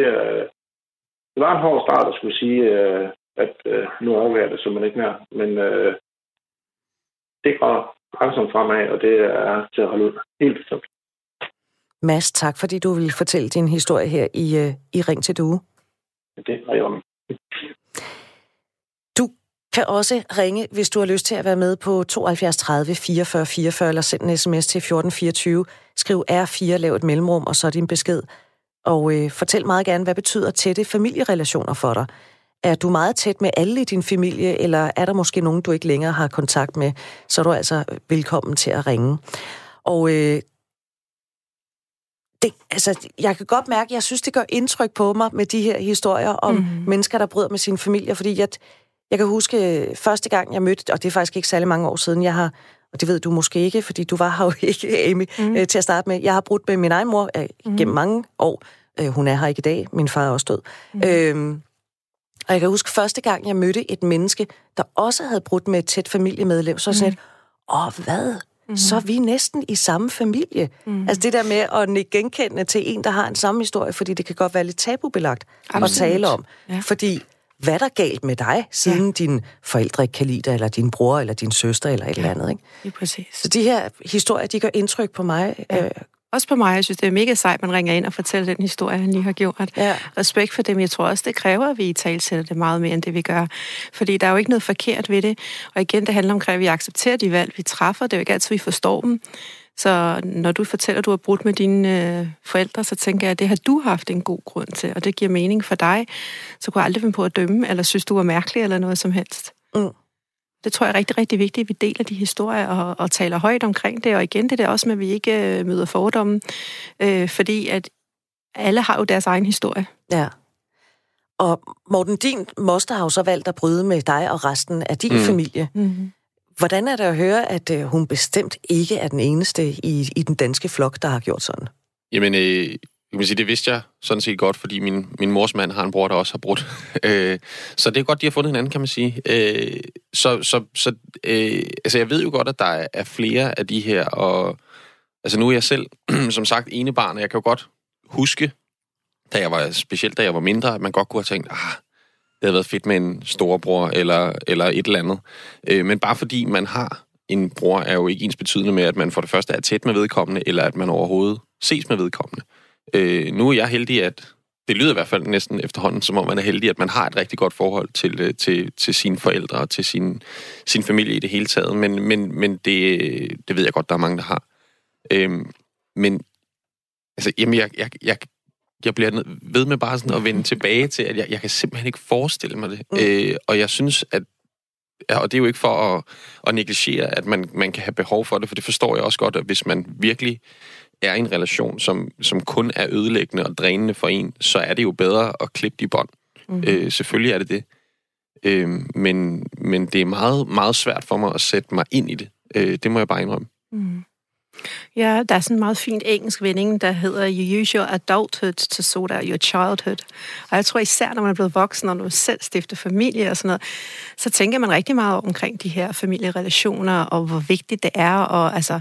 [SPEAKER 10] det var en hård start at skulle sige, øh, at øh, nu overvejer det simpelthen ikke mere. Men øh, det går langsomt fremad, og det er til at holde ud helt bestemt.
[SPEAKER 1] Mads, tak fordi du vil fortælle din historie her i, øh, i Ring til Due.
[SPEAKER 10] Det er jo
[SPEAKER 1] Du kan også ringe, hvis du har lyst til at være med på 72 30 44 44, eller send en sms til 1424. Skriv R4, lav et mellemrum, og så din besked. Og øh, fortæl meget gerne, hvad betyder tætte familierelationer for dig? Er du meget tæt med alle i din familie, eller er der måske nogen, du ikke længere har kontakt med, så er du altså velkommen til at ringe. Og øh, det, altså, jeg kan godt mærke, at jeg synes, det gør indtryk på mig med de her historier om mm. mennesker, der bryder med sin familie, fordi jeg, jeg kan huske øh, første gang, jeg mødte, og det er faktisk ikke særlig mange år siden, jeg har, og det ved du måske ikke, fordi du var her jo ikke, Amy, mm. øh, til at starte med. Jeg har brudt med min egen mor øh, mm. gennem mange år. Øh, hun er her ikke i dag, min far er også død. Mm. Øhm, og jeg kan huske første gang, jeg mødte et menneske, der også havde brudt med et tæt familiemedlem, så sådan mm. åh, hvad? Mm. Så er vi næsten i samme familie. Mm. Altså det der med at nikke genkendende til en, der har en samme historie, fordi det kan godt være lidt tabubelagt Absolut. at tale om. Ja. Fordi hvad er der galt med dig, siden ja. dine forældre ikke kan lide dig, eller din bror, eller din søster, eller et ja. eller andet, ikke?
[SPEAKER 6] Ja, præcis.
[SPEAKER 1] Så de her historier, de gør indtryk på mig ja. øh,
[SPEAKER 6] også på mig. Jeg synes, det er mega sejt, man ringer ind og fortæller den historie, han lige har gjort. Ja. Respekt for dem. Jeg tror også, det kræver, at vi i talsætter det meget mere, end det vi gør. Fordi der er jo ikke noget forkert ved det. Og igen, det handler om, at vi accepterer de valg, vi træffer. Det er jo ikke altid, vi forstår dem. Så når du fortæller, at du har brudt med dine øh, forældre, så tænker jeg, at det har du haft en god grund til, og det giver mening for dig. Så kunne jeg aldrig finde på at dømme, eller synes, du var mærkelig, eller noget som helst. Mm. Det tror jeg er rigtig, rigtig vigtigt, at vi deler de historier og, og taler højt omkring det. Og igen, det er også med, at vi ikke øh, møder fordomme, øh, fordi at alle har jo deres egen historie.
[SPEAKER 1] Ja. Og Morten, din moster har jo så valgt at bryde med dig og resten af din mm. familie. Mm-hmm. Hvordan er det at høre, at øh, hun bestemt ikke er den eneste i, i den danske flok, der har gjort sådan?
[SPEAKER 2] Jamen, øh, jeg kan sige, det vidste jeg sådan set godt, fordi min, min mors mand har en bror, der også har brudt. Øh, så det er godt, de har fundet hinanden, kan man sige. Øh, så så, så øh, altså, jeg ved jo godt, at der er flere af de her, og altså nu er jeg selv, som sagt, ene barn, og jeg kan jo godt huske, da jeg var, specielt da jeg var mindre, at man godt kunne have tænkt, ah, havde været fedt med en storebror eller, eller et eller andet. Øh, men bare fordi man har en bror, er jo ikke ens betydende med, at man for det første er tæt med vedkommende, eller at man overhovedet ses med vedkommende. Øh, nu er jeg heldig, at det lyder i hvert fald næsten efterhånden, som om man er heldig, at man har et rigtig godt forhold til, øh, til, til sine forældre og til sin, sin familie i det hele taget. Men, men, men det, det ved jeg godt, der er mange, der har. Øhm, men altså, jamen, jeg, jeg, jeg, jeg bliver ved med bare sådan at vende tilbage til, at jeg, jeg kan simpelthen ikke forestille mig det. Mm. Øh, og jeg synes, at Ja, og det er jo ikke for at, at negligere, at man, man kan have behov for det, for det forstår jeg også godt, at hvis man virkelig er i en relation, som, som kun er ødelæggende og drænende for en, så er det jo bedre at klippe de bånd. Mm. Øh, selvfølgelig er det det. Øh, men, men det er meget, meget svært for mig at sætte mig ind i det. Øh, det må jeg bare indrømme. Mm.
[SPEAKER 6] Ja, der er sådan en meget fint engelsk vending, der hedder You use your adulthood to sort out your childhood. Og jeg tror især, når man er blevet voksen, og man selv stifter familie og sådan noget, så tænker man rigtig meget omkring de her familierelationer, og hvor vigtigt det er, og altså,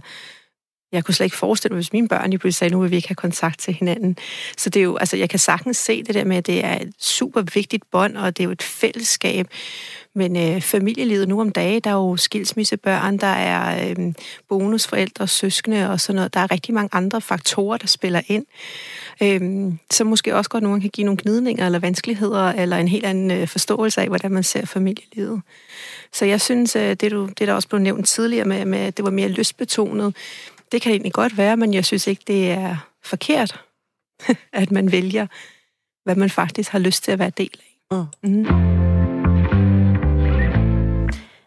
[SPEAKER 6] jeg kunne slet ikke forestille mig, hvis mine børn lige pludselig sagde, nu vil vi ikke have kontakt til hinanden. Så det er jo, altså, jeg kan sagtens se det der med, at det er et super vigtigt bånd, og det er jo et fællesskab. Men øh, familielivet nu om dagen, der er jo skilsmissebørn, der er øh, bonusforældre, søskende og sådan noget. Der er rigtig mange andre faktorer, der spiller ind. Øh, som måske også godt nogen kan give nogle gnidninger eller vanskeligheder, eller en helt anden øh, forståelse af, hvordan man ser familielivet. Så jeg synes, øh, det, du, det der også blev nævnt tidligere med, med, at det var mere lystbetonet, det kan egentlig godt være, men jeg synes ikke, det er forkert, at man vælger, hvad man faktisk har lyst til at være del af. Mm. Mm.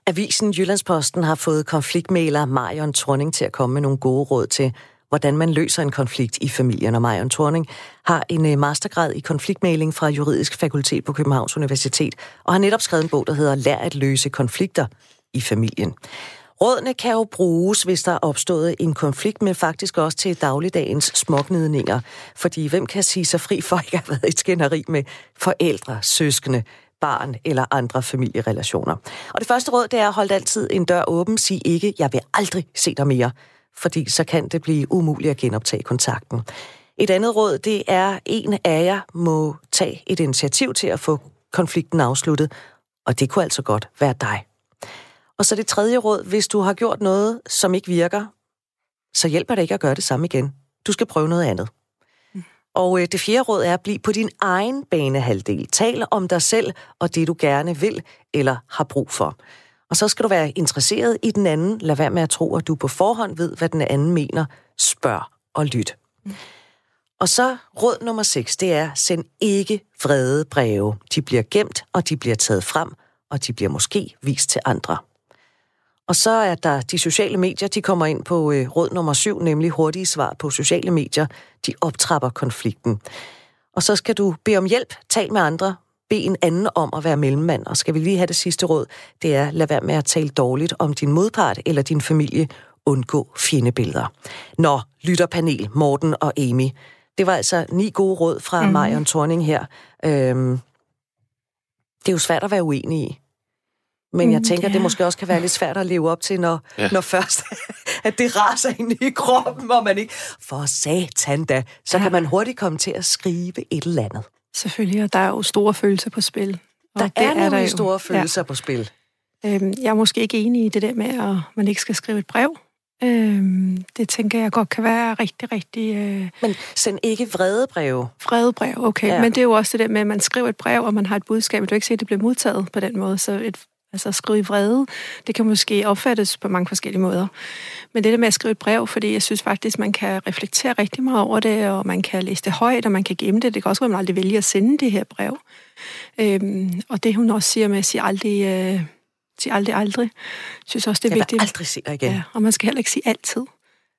[SPEAKER 1] Avisen Jyllandsposten har fået konfliktmæler Marion Torning til at komme med nogle gode råd til, hvordan man løser en konflikt i familien. Og Marion Torning har en øh, mastergrad i konfliktmæling fra Juridisk Fakultet på Københavns Universitet, og har netop skrevet en bog, der hedder Lær at løse konflikter i familien. Rådene kan jo bruges, hvis der er opstået en konflikt, men faktisk også til dagligdagens smågnidninger. Fordi hvem kan sige sig fri for ikke at have været i skænderi med forældre, søskende, barn eller andre familierelationer. Og det første råd, det er at holde altid en dør åben. Sig ikke, jeg vil aldrig se dig mere, fordi så kan det blive umuligt at genoptage kontakten. Et andet råd, det er, en af jer må tage et initiativ til at få konflikten afsluttet, og det kunne altså godt være dig. Og så det tredje råd, hvis du har gjort noget, som ikke virker, så hjælper det ikke at gøre det samme igen. Du skal prøve noget andet. Og øh, det fjerde råd er at blive på din egen banehalvdel. Tal om dig selv og det, du gerne vil eller har brug for. Og så skal du være interesseret i den anden. Lad være med at tro, at du på forhånd ved, hvad den anden mener. Spørg og lyt. Mm. Og så råd nummer 6, det er, send ikke vrede breve. De bliver gemt, og de bliver taget frem, og de bliver måske vist til andre. Og så er der de sociale medier, de kommer ind på øh, råd nummer syv, nemlig hurtige svar på sociale medier. De optrapper konflikten. Og så skal du bede om hjælp, tal med andre, bed en anden om at være mellemmand. Og skal vi lige have det sidste råd, det er, lad være med at tale dårligt om din modpart eller din familie. Undgå fjendebilleder. Nå, lytterpanel, Morten og Amy. Det var altså ni gode råd fra mm. Marion Thorning her. Øhm, det er jo svært at være uenig i. Men jeg mm, tænker, ja. det måske også kan være lidt svært at leve op til, når, ja. når først at det raser ind i kroppen, hvor man ikke... For satan da, så ja. kan man hurtigt komme til at skrive et eller andet.
[SPEAKER 6] Selvfølgelig, og der er jo store følelser på spil.
[SPEAKER 1] Og der er, er der jo store følelser ja. på spil.
[SPEAKER 6] Øhm, jeg er måske ikke enig i det der med, at man ikke skal skrive et brev. Øhm, det tænker jeg godt kan være rigtig, rigtig... Øh...
[SPEAKER 1] Men send ikke vrede breve.
[SPEAKER 6] Vrede brev, okay. Ja. Men det er jo også det der med, at man skriver et brev, og man har et budskab, og du ikke se, at det bliver modtaget på den måde. Så et Altså at skrive i vrede, det kan måske opfattes på mange forskellige måder. Men det der med at skrive et brev, fordi jeg synes faktisk, man kan reflektere rigtig meget over det, og man kan læse det højt, og man kan gemme det. Det kan også være, at man aldrig vælger at sende det her brev. Øhm, og det hun også siger med at sige aldrig, øh, Sig aldrig, aldrig. Synes også, det er
[SPEAKER 1] jeg
[SPEAKER 6] vigtigt.
[SPEAKER 1] Jeg aldrig dig igen. Ja,
[SPEAKER 6] og man skal heller ikke sige altid.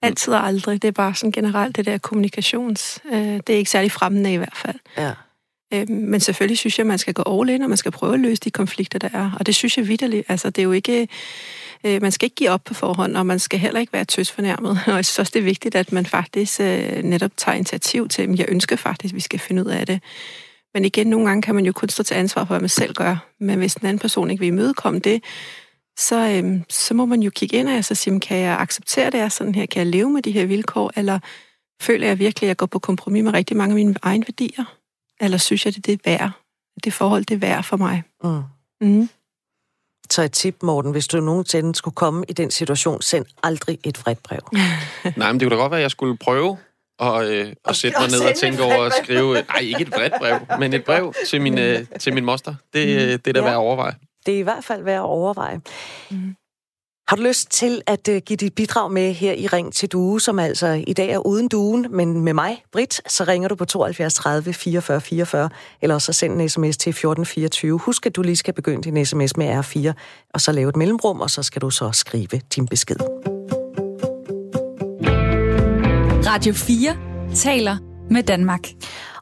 [SPEAKER 6] Altid og aldrig. Det er bare sådan generelt det der kommunikations... Øh, det er ikke særlig fremmende i hvert fald.
[SPEAKER 1] Ja.
[SPEAKER 6] Øh, men selvfølgelig synes jeg, at man skal gå all in, og man skal prøve at løse de konflikter, der er. Og det synes jeg vidderligt. Altså, det er jo ikke... Øh, man skal ikke give op på forhånd, og man skal heller ikke være tøsfornærmet. Og jeg synes også, det er vigtigt, at man faktisk øh, netop tager initiativ til, at jeg ønsker faktisk, at vi skal finde ud af det. Men igen, nogle gange kan man jo kun stå til ansvar for, hvad man selv gør. Men hvis den anden person ikke vil imødekomme det, så, øhm, så må man jo kigge ind og så sige, kan jeg acceptere det er sådan her? Kan jeg leve med de her vilkår? Eller føler jeg virkelig, at jeg går på kompromis med rigtig mange af mine egne værdier? Eller synes jeg, det, det er værd? Det forhold, det er værd for mig?
[SPEAKER 1] Mm. Mm. Så et tip, Morten, hvis du nogensinde skulle komme i den situation, send aldrig et vredt brev.
[SPEAKER 2] Nej, men det kunne da godt være, at jeg skulle prøve og, øh, og sætte mig ned og tænke over at skrive, nej, ikke et bredt brev, men et brev til min, øh, til min moster. Det, øh, det er da ja. værd at overveje.
[SPEAKER 1] Det er i hvert fald værd at overveje. Mm. Har du lyst til at øh, give dit bidrag med her i Ring til Due, som altså i dag er uden duen, men med mig, Britt, så ringer du på 72 30 44 44, eller så send en sms til 1424. Husk, at du lige skal begynde din sms med R4, og så lave et mellemrum, og så skal du så skrive din besked.
[SPEAKER 4] Radio 4 taler med Danmark.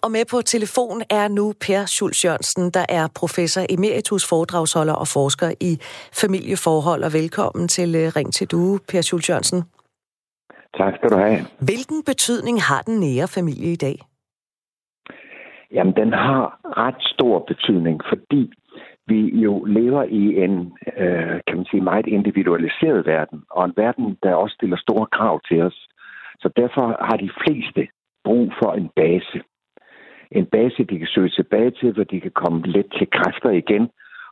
[SPEAKER 1] Og med på telefon er nu Per Schulz Jørgensen, der er professor emeritus, foredragsholder og forsker i familieforhold. Og velkommen til øh, Ring til Due, Per Schulz Jørgensen.
[SPEAKER 11] Tak skal du have.
[SPEAKER 1] Hvilken betydning har den nære familie i dag?
[SPEAKER 11] Jamen, den har ret stor betydning, fordi vi jo lever i en, øh, kan man sige, meget individualiseret verden, og en verden, der også stiller store krav til os. Så derfor har de fleste brug for en base en base, de kan søge tilbage til, hvor de kan komme lidt til kræfter igen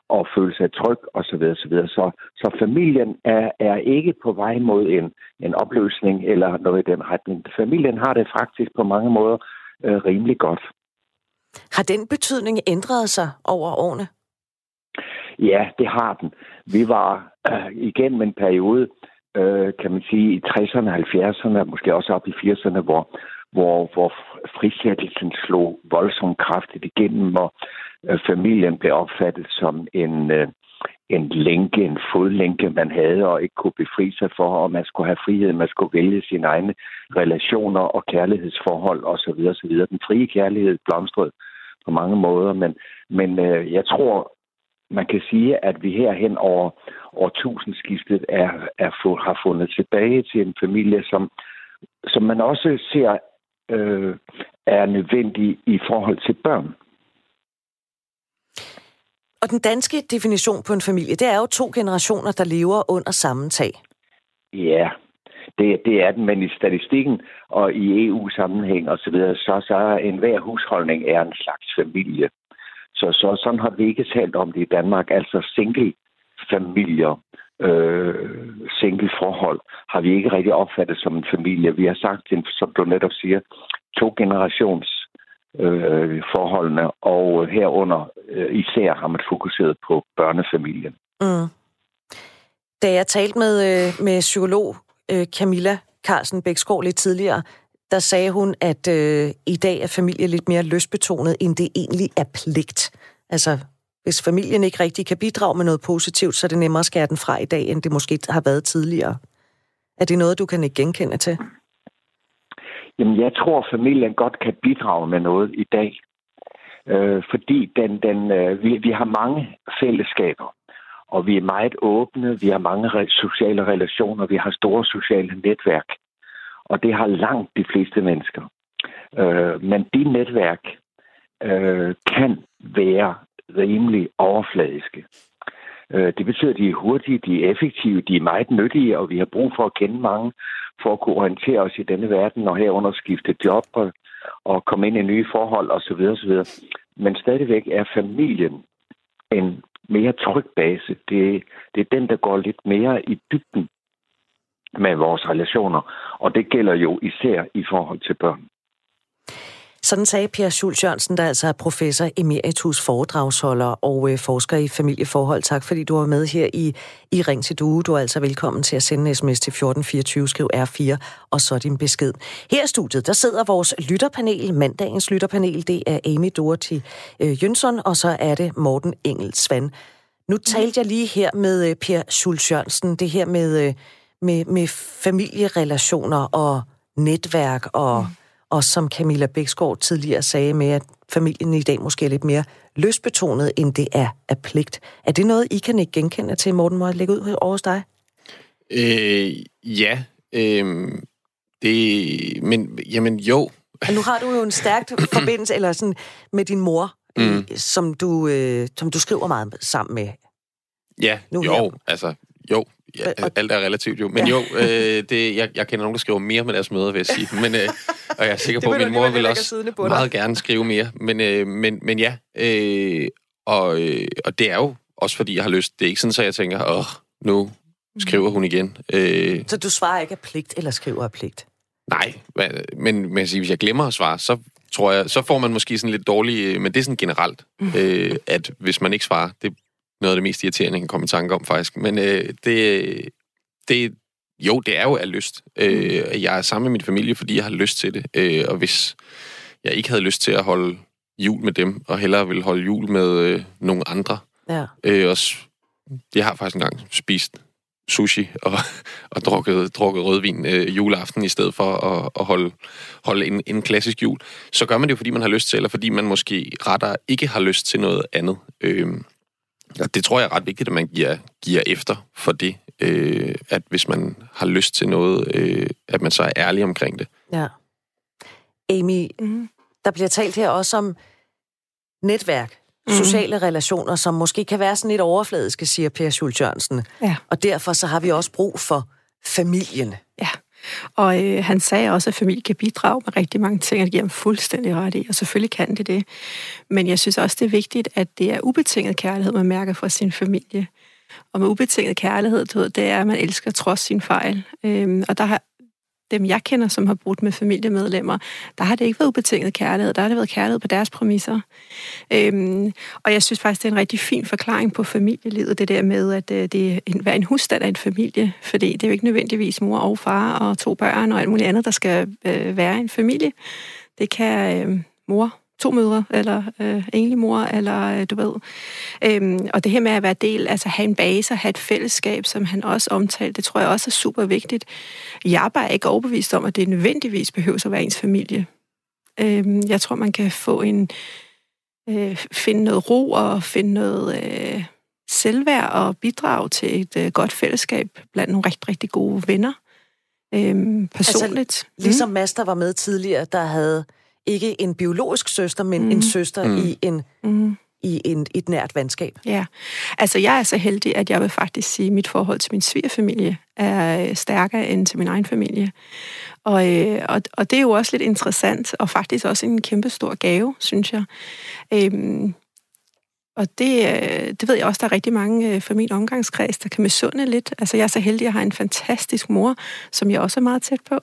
[SPEAKER 11] og føle sig tryg osv. Så, videre. så, så familien er, er ikke på vej mod en, en opløsning eller noget i den retning. Familien har det faktisk på mange måder øh, rimelig godt.
[SPEAKER 1] Har den betydning ændret sig over årene?
[SPEAKER 11] Ja, det har den. Vi var øh, igennem en periode, øh, kan man sige, i 60'erne, 70'erne, måske også op i 80'erne, hvor, hvor, hvor frisættelsen slog voldsomt kraftigt igennem, og øh, familien blev opfattet som en, øh, en lænke, en fodlænke, man havde og ikke kunne befri sig for, og man skulle have frihed, man skulle vælge sine egne relationer og kærlighedsforhold osv. osv. Den frie kærlighed blomstrede på mange måder, men, men øh, jeg tror, man kan sige, at vi herhen over årtusindskiftet er, er, har fundet tilbage til en familie, som, som man også ser øh, er nødvendig i forhold til børn.
[SPEAKER 1] Og den danske definition på en familie, det er jo to generationer, der lever under samme tag.
[SPEAKER 11] Ja, det, det er den, men i statistikken og i EU-sammenhæng osv., så, videre, så, så er enhver husholdning er en slags familie. Så, så sådan har vi ikke talt om det i Danmark. Altså single familier øh, single-forhold har vi ikke rigtig opfattet som en familie. Vi har sagt, som du netop siger, to generations øh, forholdene, og herunder øh, især har man fokuseret på børnefamilien. Mm.
[SPEAKER 1] Da jeg talte med, øh, med psykolog øh, Camilla Carlsen Bæksgaard lidt tidligere, der sagde hun, at øh, i dag er familie lidt mere løsbetonet, end det egentlig er pligt. Altså, hvis familien ikke rigtig kan bidrage med noget positivt, så er det nemmere at skære den fra i dag, end det måske har været tidligere. Er det noget, du kan ikke genkende til?
[SPEAKER 11] Jamen, jeg tror, familien godt kan bidrage med noget i dag. Øh, fordi den, den, øh, vi, vi har mange fællesskaber, og vi er meget åbne, vi har mange re- sociale relationer, vi har store sociale netværk, og det har langt de fleste mennesker. Øh, men de netværk øh, kan være rimelig overfladiske. Øh, det betyder, at de er hurtige, de er effektive, de er meget nyttige, og vi har brug for at kende mange for at kunne orientere os i denne verden, og herunder skifte job og, og komme ind i nye forhold osv. osv. Men stadigvæk er familien en mere tryg base. Det, det er den, der går lidt mere i dybden med vores relationer, og det gælder jo især i forhold til børn.
[SPEAKER 1] Sådan sagde Per Schulz Jørgensen, der altså er professor emeritus foredragsholder og øh, forsker i familieforhold. Tak fordi du var med her i, i Ring til Due. Du er altså velkommen til at sende en sms til 1424, skriv R4, og så din besked. Her i studiet, der sidder vores lytterpanel, mandagens lytterpanel. Det er Amy Dorothy øh, Jønsson, og så er det Morten Engel Svan Nu talte jeg lige her med øh, Per Schultz Jørgensen, det her med, øh, med, med familierelationer og netværk, og, mm. Og som Camilla Bæksgaard tidligere sagde med, at familien i dag måske er lidt mere løsbetonet, end det er af pligt. Er det noget, I kan ikke genkende til, Morten, må jeg lægge ud over hos dig?
[SPEAKER 2] Øh, ja, øh, det, men jamen jo.
[SPEAKER 1] Og nu har du jo en stærk forbindelse eller sådan, med din mor, mm. som, du, øh, som du skriver meget sammen med.
[SPEAKER 2] Ja, nu jo, her. altså, jo, ja, alt er relativt jo. Men ja. jo, øh, det, jeg, jeg kender nogen, der skriver mere med deres møder, vil jeg sige. Men, øh, og jeg er sikker på, at min mor vil også meget gerne skrive mere. Men, øh, men, men ja, øh, og, øh, og det er jo også, fordi jeg har lyst. Det er ikke sådan, så jeg tænker, åh, nu skriver hun igen. Øh,
[SPEAKER 1] så du svarer ikke af pligt, eller skriver af pligt?
[SPEAKER 2] Nej, men, men hvis jeg glemmer at svare, så tror jeg, så får man måske sådan lidt dårlig, men det er sådan generelt, mm. øh, at hvis man ikke svarer, det noget af det mest irriterende, jeg kan komme i tanke om faktisk. Men øh, det, det, jo, det er jo af lyst. Øh, mm. jeg er sammen med min familie, fordi jeg har lyst til det. Øh, og hvis jeg ikke havde lyst til at holde jul med dem, og hellere vil holde jul med øh, nogle andre,
[SPEAKER 1] ja.
[SPEAKER 2] øh, også, jeg har faktisk engang spist sushi og, og drukket, drukket rødvin øh, juleaften i stedet for at, at holde, holde en, en klassisk jul, så gør man det jo, fordi man har lyst til, eller fordi man måske retter ikke har lyst til noget andet. Øh, og det tror jeg er ret vigtigt, at man giver, giver efter for det, øh, at hvis man har lyst til noget, øh, at man så er ærlig omkring det.
[SPEAKER 1] Ja. Amy, mm. der bliver talt her også om netværk mm. sociale relationer, som måske kan være sådan lidt overfladiske, siger Per Schultz Jørgensen.
[SPEAKER 6] Ja.
[SPEAKER 1] Og derfor så har vi også brug for familien.
[SPEAKER 6] Og øh, han sagde også, at familie kan bidrage med rigtig mange ting, og det giver ham fuldstændig ret i, og selvfølgelig kan det det. Men jeg synes også, det er vigtigt, at det er ubetinget kærlighed, man mærker fra sin familie. Og med ubetinget kærlighed, det er, at man elsker trods sin fejl. Øhm, og der har dem, jeg kender, som har brudt med familiemedlemmer, der har det ikke været ubetinget kærlighed. Der har det været kærlighed på deres præmisser. Øhm, og jeg synes faktisk, det er en rigtig fin forklaring på familielivet, det der med, at øh, det er en, hver en husstand er en familie. Fordi det er jo ikke nødvendigvis mor og far og to børn og alt muligt andet, der skal øh, være en familie. Det kan øh, mor to mødre, eller øh, enlig mor, eller øh, du ved. Øhm, og det her med at være del, altså have en base og have et fællesskab, som han også omtalte, det tror jeg også er super vigtigt. Jeg er bare ikke overbevist om, at det nødvendigvis behøver at være ens familie. Øhm, jeg tror, man kan få en, øh, finde noget ro og finde noget øh, selvværd og bidrage til et øh, godt fællesskab blandt nogle rigtig, rigtig gode venner. Øhm, personligt. Altså,
[SPEAKER 1] ligesom mm. Master var med tidligere, der havde ikke en biologisk søster, men mm. en søster mm. i en mm. i en, et nært venskab.
[SPEAKER 6] Ja, altså jeg er så heldig, at jeg vil faktisk sige, at mit forhold til min svigerfamilie er øh, stærkere end til min egen familie. Og, øh, og, og det er jo også lidt interessant, og faktisk også en kæmpe stor gave, synes jeg. Øhm, og det, øh, det ved jeg også, der er rigtig mange fra min omgangskreds, der kan misunde lidt. Altså jeg er så heldig, at jeg har en fantastisk mor, som jeg også er meget tæt på.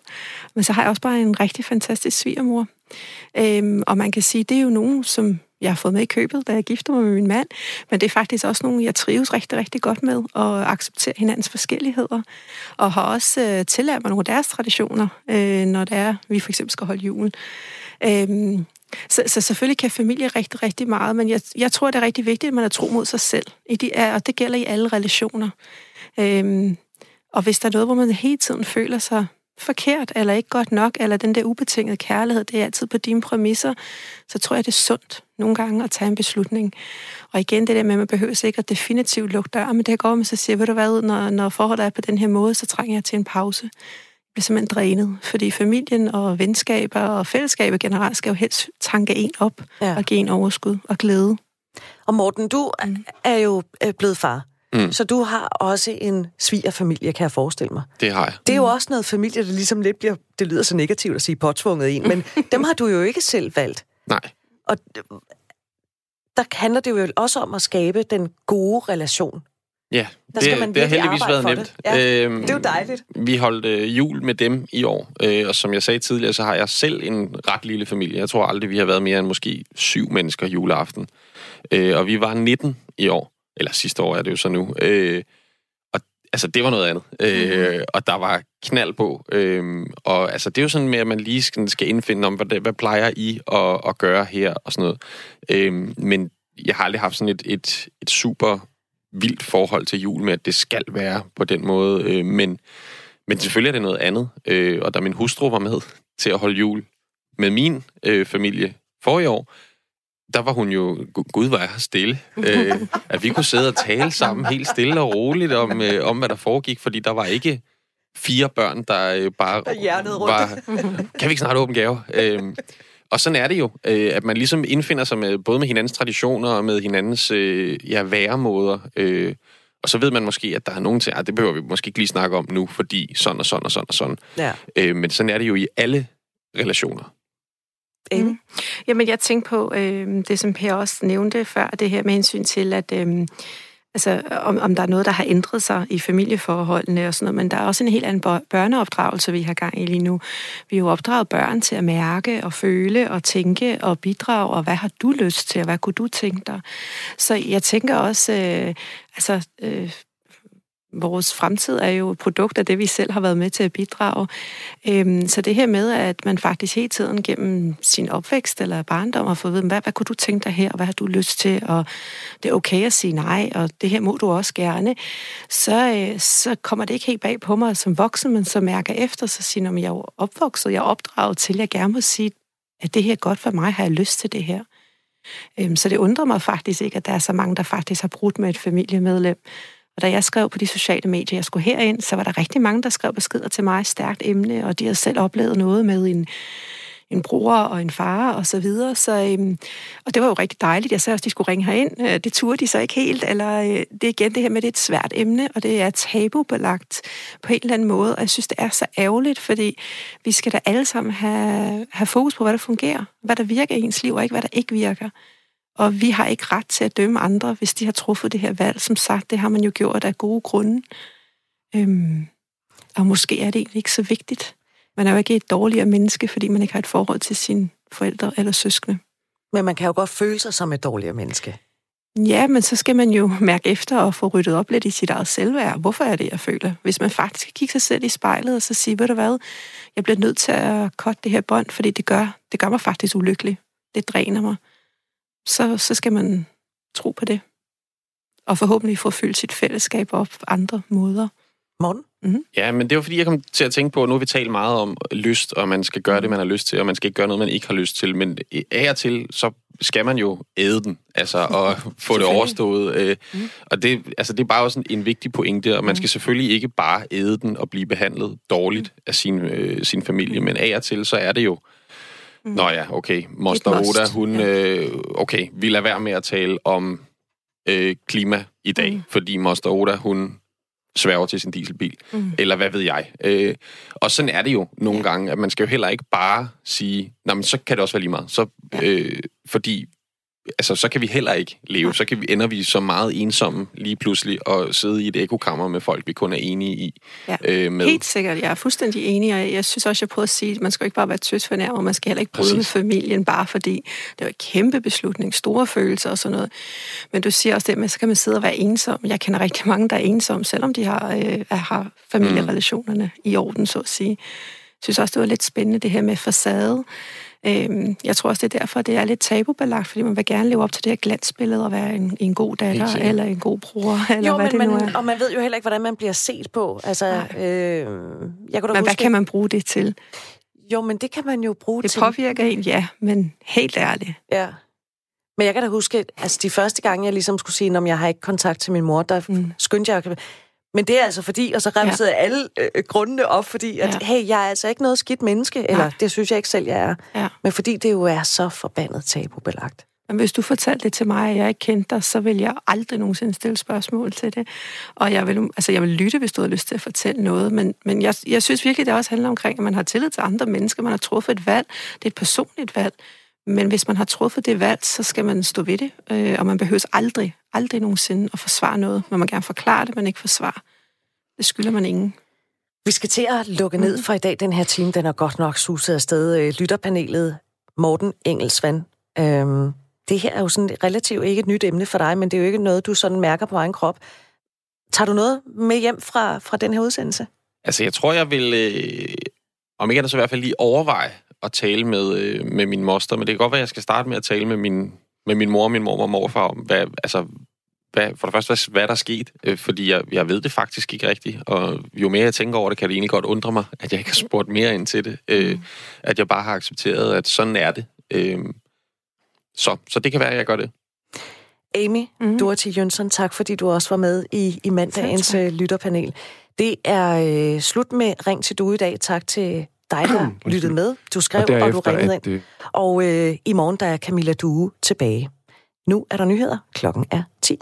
[SPEAKER 6] Men så har jeg også bare en rigtig fantastisk svigermor. Øhm, og man kan sige, det er jo nogen, som jeg har fået med i købet, da jeg gifter mig med min mand, men det er faktisk også nogen, jeg trives rigtig, rigtig godt med, og accepterer hinandens forskelligheder, og har også øh, tillært mig nogle af deres traditioner, øh, når det er, vi for eksempel skal holde julen. Øhm, så, så selvfølgelig kan familie rigtig, rigtig meget, men jeg, jeg tror, det er rigtig vigtigt, at man er tro mod sig selv, i de, og det gælder i alle relationer. Øhm, og hvis der er noget, hvor man hele tiden føler sig forkert, eller ikke godt nok, eller den der ubetingede kærlighed, det er altid på dine præmisser, så tror jeg, det er sundt nogle gange at tage en beslutning. Og igen, det der med, at man behøver ikke at definitivt lukke dør, men det går, man så siger, ved du hvad, når, når forholdet er på den her måde, så trænger jeg til en pause. Jeg bliver simpelthen drænet, fordi familien og venskaber og fællesskaber generelt skal jo helst tanke en op ja. og give en overskud og glæde.
[SPEAKER 1] Og Morten, du mm. er jo øh, blevet far. Mm. Så du har også en svigerfamilie, kan jeg forestille mig.
[SPEAKER 2] Det har jeg.
[SPEAKER 1] Det er jo også noget familie, der ligesom lidt bliver, det lyder så negativt at sige påtvunget en, men dem har du jo ikke selv valgt.
[SPEAKER 2] Nej.
[SPEAKER 1] Og der handler det jo også om at skabe den gode relation.
[SPEAKER 2] Ja, der det, skal man det har heldigvis været nemt.
[SPEAKER 1] Det. Ja, øhm, det er jo dejligt.
[SPEAKER 2] Vi holdt øh, jul med dem i år, øh, og som jeg sagde tidligere, så har jeg selv en ret lille familie. Jeg tror aldrig, vi har været mere end måske syv mennesker juleaften. Øh, og vi var 19 i år. Eller sidste år er det jo så nu. Øh, og altså, det var noget andet. Øh, mm. Og der var knald på. Øh, og altså, det er jo sådan med, at man lige skal, skal indfinde om, hvad, hvad plejer I at, at gøre her og sådan noget. Øh, men jeg har aldrig haft sådan et, et, et super vildt forhold til jul med, at det skal være på den måde. Øh, men, men selvfølgelig er det noget andet. Øh, og da min hustru var med til at holde jul med min øh, familie for i år, der var hun jo, gud var jeg stille, øh, at vi kunne sidde og tale sammen helt stille og roligt om, øh, om hvad der foregik, fordi der var ikke fire børn, der øh, bare var, kan vi ikke snart åbne gave? Øh, og sådan er det jo, øh, at man ligesom indfinder sig med både med hinandens traditioner og med hinandens øh, ja, væremåder. Øh, og så ved man måske, at der er nogen til, at det behøver vi måske ikke lige snakke om nu, fordi sådan og sådan og sådan og sådan.
[SPEAKER 1] Ja.
[SPEAKER 2] Øh, men sådan er det jo i alle relationer.
[SPEAKER 6] Mm. Jamen, jeg tænkte på øh, det, som Per også nævnte før, det her med hensyn til, at øh, altså, om, om der er noget, der har ændret sig i familieforholdene og sådan noget, men der er også en helt anden børneopdragelse, vi har gang i lige nu. Vi har jo opdraget børn til at mærke og føle og tænke og bidrage, og hvad har du lyst til, og hvad kunne du tænke dig? Så jeg tænker også, øh, altså... Øh, vores fremtid er jo et produkt af det, vi selv har været med til at bidrage. Øhm, så det her med, at man faktisk hele tiden gennem sin opvækst eller barndom har fået at vide, hvad, hvad kunne du tænke dig her, og hvad har du lyst til, og det er okay at sige nej, og det her må du også gerne, så, øh, så kommer det ikke helt bag på mig som voksen, men så mærker efter, så siger jeg, jeg er opvokset, jeg er opdraget til, at jeg gerne må sige, at det her er godt for mig, har jeg lyst til det her. Øhm, så det undrer mig faktisk ikke, at der er så mange, der faktisk har brudt med et familiemedlem, og da jeg skrev på de sociale medier, jeg skulle herind, så var der rigtig mange, der skrev beskeder til mig, stærkt emne, og de havde selv oplevet noget med en, en bror og en far og så videre. Så, øhm, og det var jo rigtig dejligt. Jeg sagde også, at de skulle ringe herind. Øh, det turde de så ikke helt. Eller øh, det er igen det her med, at det er et svært emne, og det er tabubelagt på en eller anden måde. Og jeg synes, det er så ærgerligt, fordi vi skal da alle sammen have, have fokus på, hvad der fungerer. Hvad der virker i ens liv, og ikke hvad der ikke virker. Og vi har ikke ret til at dømme andre, hvis de har truffet det her valg. Som sagt, det har man jo gjort af gode grunde. Øhm, og måske er det egentlig ikke så vigtigt. Man er jo ikke et dårligere menneske, fordi man ikke har et forhold til sine forældre eller søskende.
[SPEAKER 1] Men man kan jo godt føle sig som et dårligere menneske.
[SPEAKER 6] Ja, men så skal man jo mærke efter og få ryddet op lidt i sit eget selvværd. Hvorfor er det, jeg føler? Hvis man faktisk kan kigge sig selv i spejlet og så sige, ved du hvad, jeg bliver nødt til at korte det her bånd, fordi det gør, det gør mig faktisk ulykkelig. Det dræner mig så, så skal man tro på det. Og forhåbentlig få fyldt sit fællesskab op på andre måder.
[SPEAKER 1] Morten?
[SPEAKER 6] Mm-hmm.
[SPEAKER 2] Ja, men det var fordi, jeg kom til at tænke på, at nu har vi talt meget om lyst, og man skal gøre det, man har lyst til, og man skal ikke gøre noget, man ikke har lyst til. Men af og til, så skal man jo æde den, altså, og få det overstået. Øh, mm. Og det, altså, det er bare også en, en vigtig pointe, og man skal mm. selvfølgelig ikke bare æde den og blive behandlet dårligt mm. af sin, øh, sin familie, men af og til, så er det jo Mm. Nå ja, okay. Moster Oda, hun... Ja. Øh, okay, vi lader være med at tale om øh, klima i dag, mm. fordi Moster Oda, hun sværger til sin dieselbil. Mm. Eller hvad ved jeg. Øh, og sådan er det jo nogle ja. gange, at man skal jo heller ikke bare sige, nej, men så kan det også være lige meget. Så, øh, fordi altså, så kan vi heller ikke leve. Så kan vi, ender vi så meget ensomme lige pludselig og sidde i et ekokammer med folk, vi kun er enige i.
[SPEAKER 6] Ja, øh, med. helt sikkert. Jeg er fuldstændig enig, og jeg synes også, jeg prøver at sige, at man skal ikke bare være tøs for nærmere, man skal heller ikke bryde med familien, bare fordi det var en kæmpe beslutning, store følelser og sådan noget. Men du siger også det med, så kan man sidde og være ensom. Jeg kender rigtig mange, der er ensomme, selvom de har, øh, har familierelationerne mm. i orden, så at sige. Jeg synes også, det var lidt spændende, det her med facade. Øhm, jeg tror også, det er derfor, det er lidt tabubelagt, fordi man vil gerne leve op til det her glansbillede og være en, en god datter eller en god bror, eller
[SPEAKER 1] jo,
[SPEAKER 6] hvad
[SPEAKER 1] men
[SPEAKER 6] det nu
[SPEAKER 1] man,
[SPEAKER 6] er.
[SPEAKER 1] Og man ved jo heller ikke, hvordan man bliver set på. Altså, øh, jeg kunne da
[SPEAKER 6] men
[SPEAKER 1] huske,
[SPEAKER 6] hvad kan man bruge det til?
[SPEAKER 1] Jo, men det kan man jo bruge
[SPEAKER 6] det
[SPEAKER 1] til...
[SPEAKER 6] Det påvirker en, ja, men helt ærligt.
[SPEAKER 1] Ja. Men jeg kan da huske, altså de første gange, jeg ligesom skulle sige, om jeg har ikke kontakt til min mor, der mm. skyndte jeg men det er altså fordi, og så remsede ja. alle øh, grundene op, fordi, at ja. hey, jeg er altså ikke noget skidt menneske, eller ja. det synes jeg ikke selv, jeg er. Ja. Men fordi det jo er så forbandet tabubelagt.
[SPEAKER 6] Men hvis du fortalte det til mig, og jeg ikke kendte dig, så vil jeg aldrig nogensinde stille spørgsmål til det. Og jeg vil, altså jeg vil lytte, hvis du har lyst til at fortælle noget. Men, men jeg, jeg synes virkelig, det også handler omkring, at man har tillid til andre mennesker. Man har truffet et valg. Det er et personligt valg. Men hvis man har truffet det valg, så skal man stå ved det. Øh, og man behøver aldrig, aldrig nogensinde at forsvare noget. Man må gerne forklare det, men ikke forsvare. Det skylder man ingen.
[SPEAKER 1] Vi skal til at lukke ned for i dag. Den her time, den er godt nok suset afsted. Øh, lytterpanelet Morten Engelsvand. Øhm, det her er jo sådan relativt ikke et nyt emne for dig, men det er jo ikke noget, du sådan mærker på egen krop. Tager du noget med hjem fra, fra den her udsendelse?
[SPEAKER 2] Altså, jeg tror, jeg vil, øh, om ikke andet så i hvert fald lige overveje at tale med, øh, med min moster, men det kan godt være, at jeg skal starte med at tale med min, med min mor, min mor og morfar om, hvad, altså, hvad, for det første, hvad, hvad der er sket, øh, fordi jeg, jeg ved det faktisk ikke rigtigt, og jo mere jeg tænker over det, kan det egentlig godt undre mig, at jeg ikke har spurgt mere ind til det. Øh, mm. At jeg bare har accepteret, at sådan er det. Øh, så, så det kan være, at jeg gør det.
[SPEAKER 1] Amy mm. Dorothy Jønsson, tak fordi du også var med i, i mandagens tak. lytterpanel. Det er øh, slut med Ring til du i dag. Tak til dig, der lyttede med. Du skrev, og, og du ringede ind. Det... Og øh, i morgen der er Camilla Due tilbage. Nu er der nyheder. Klokken er 10.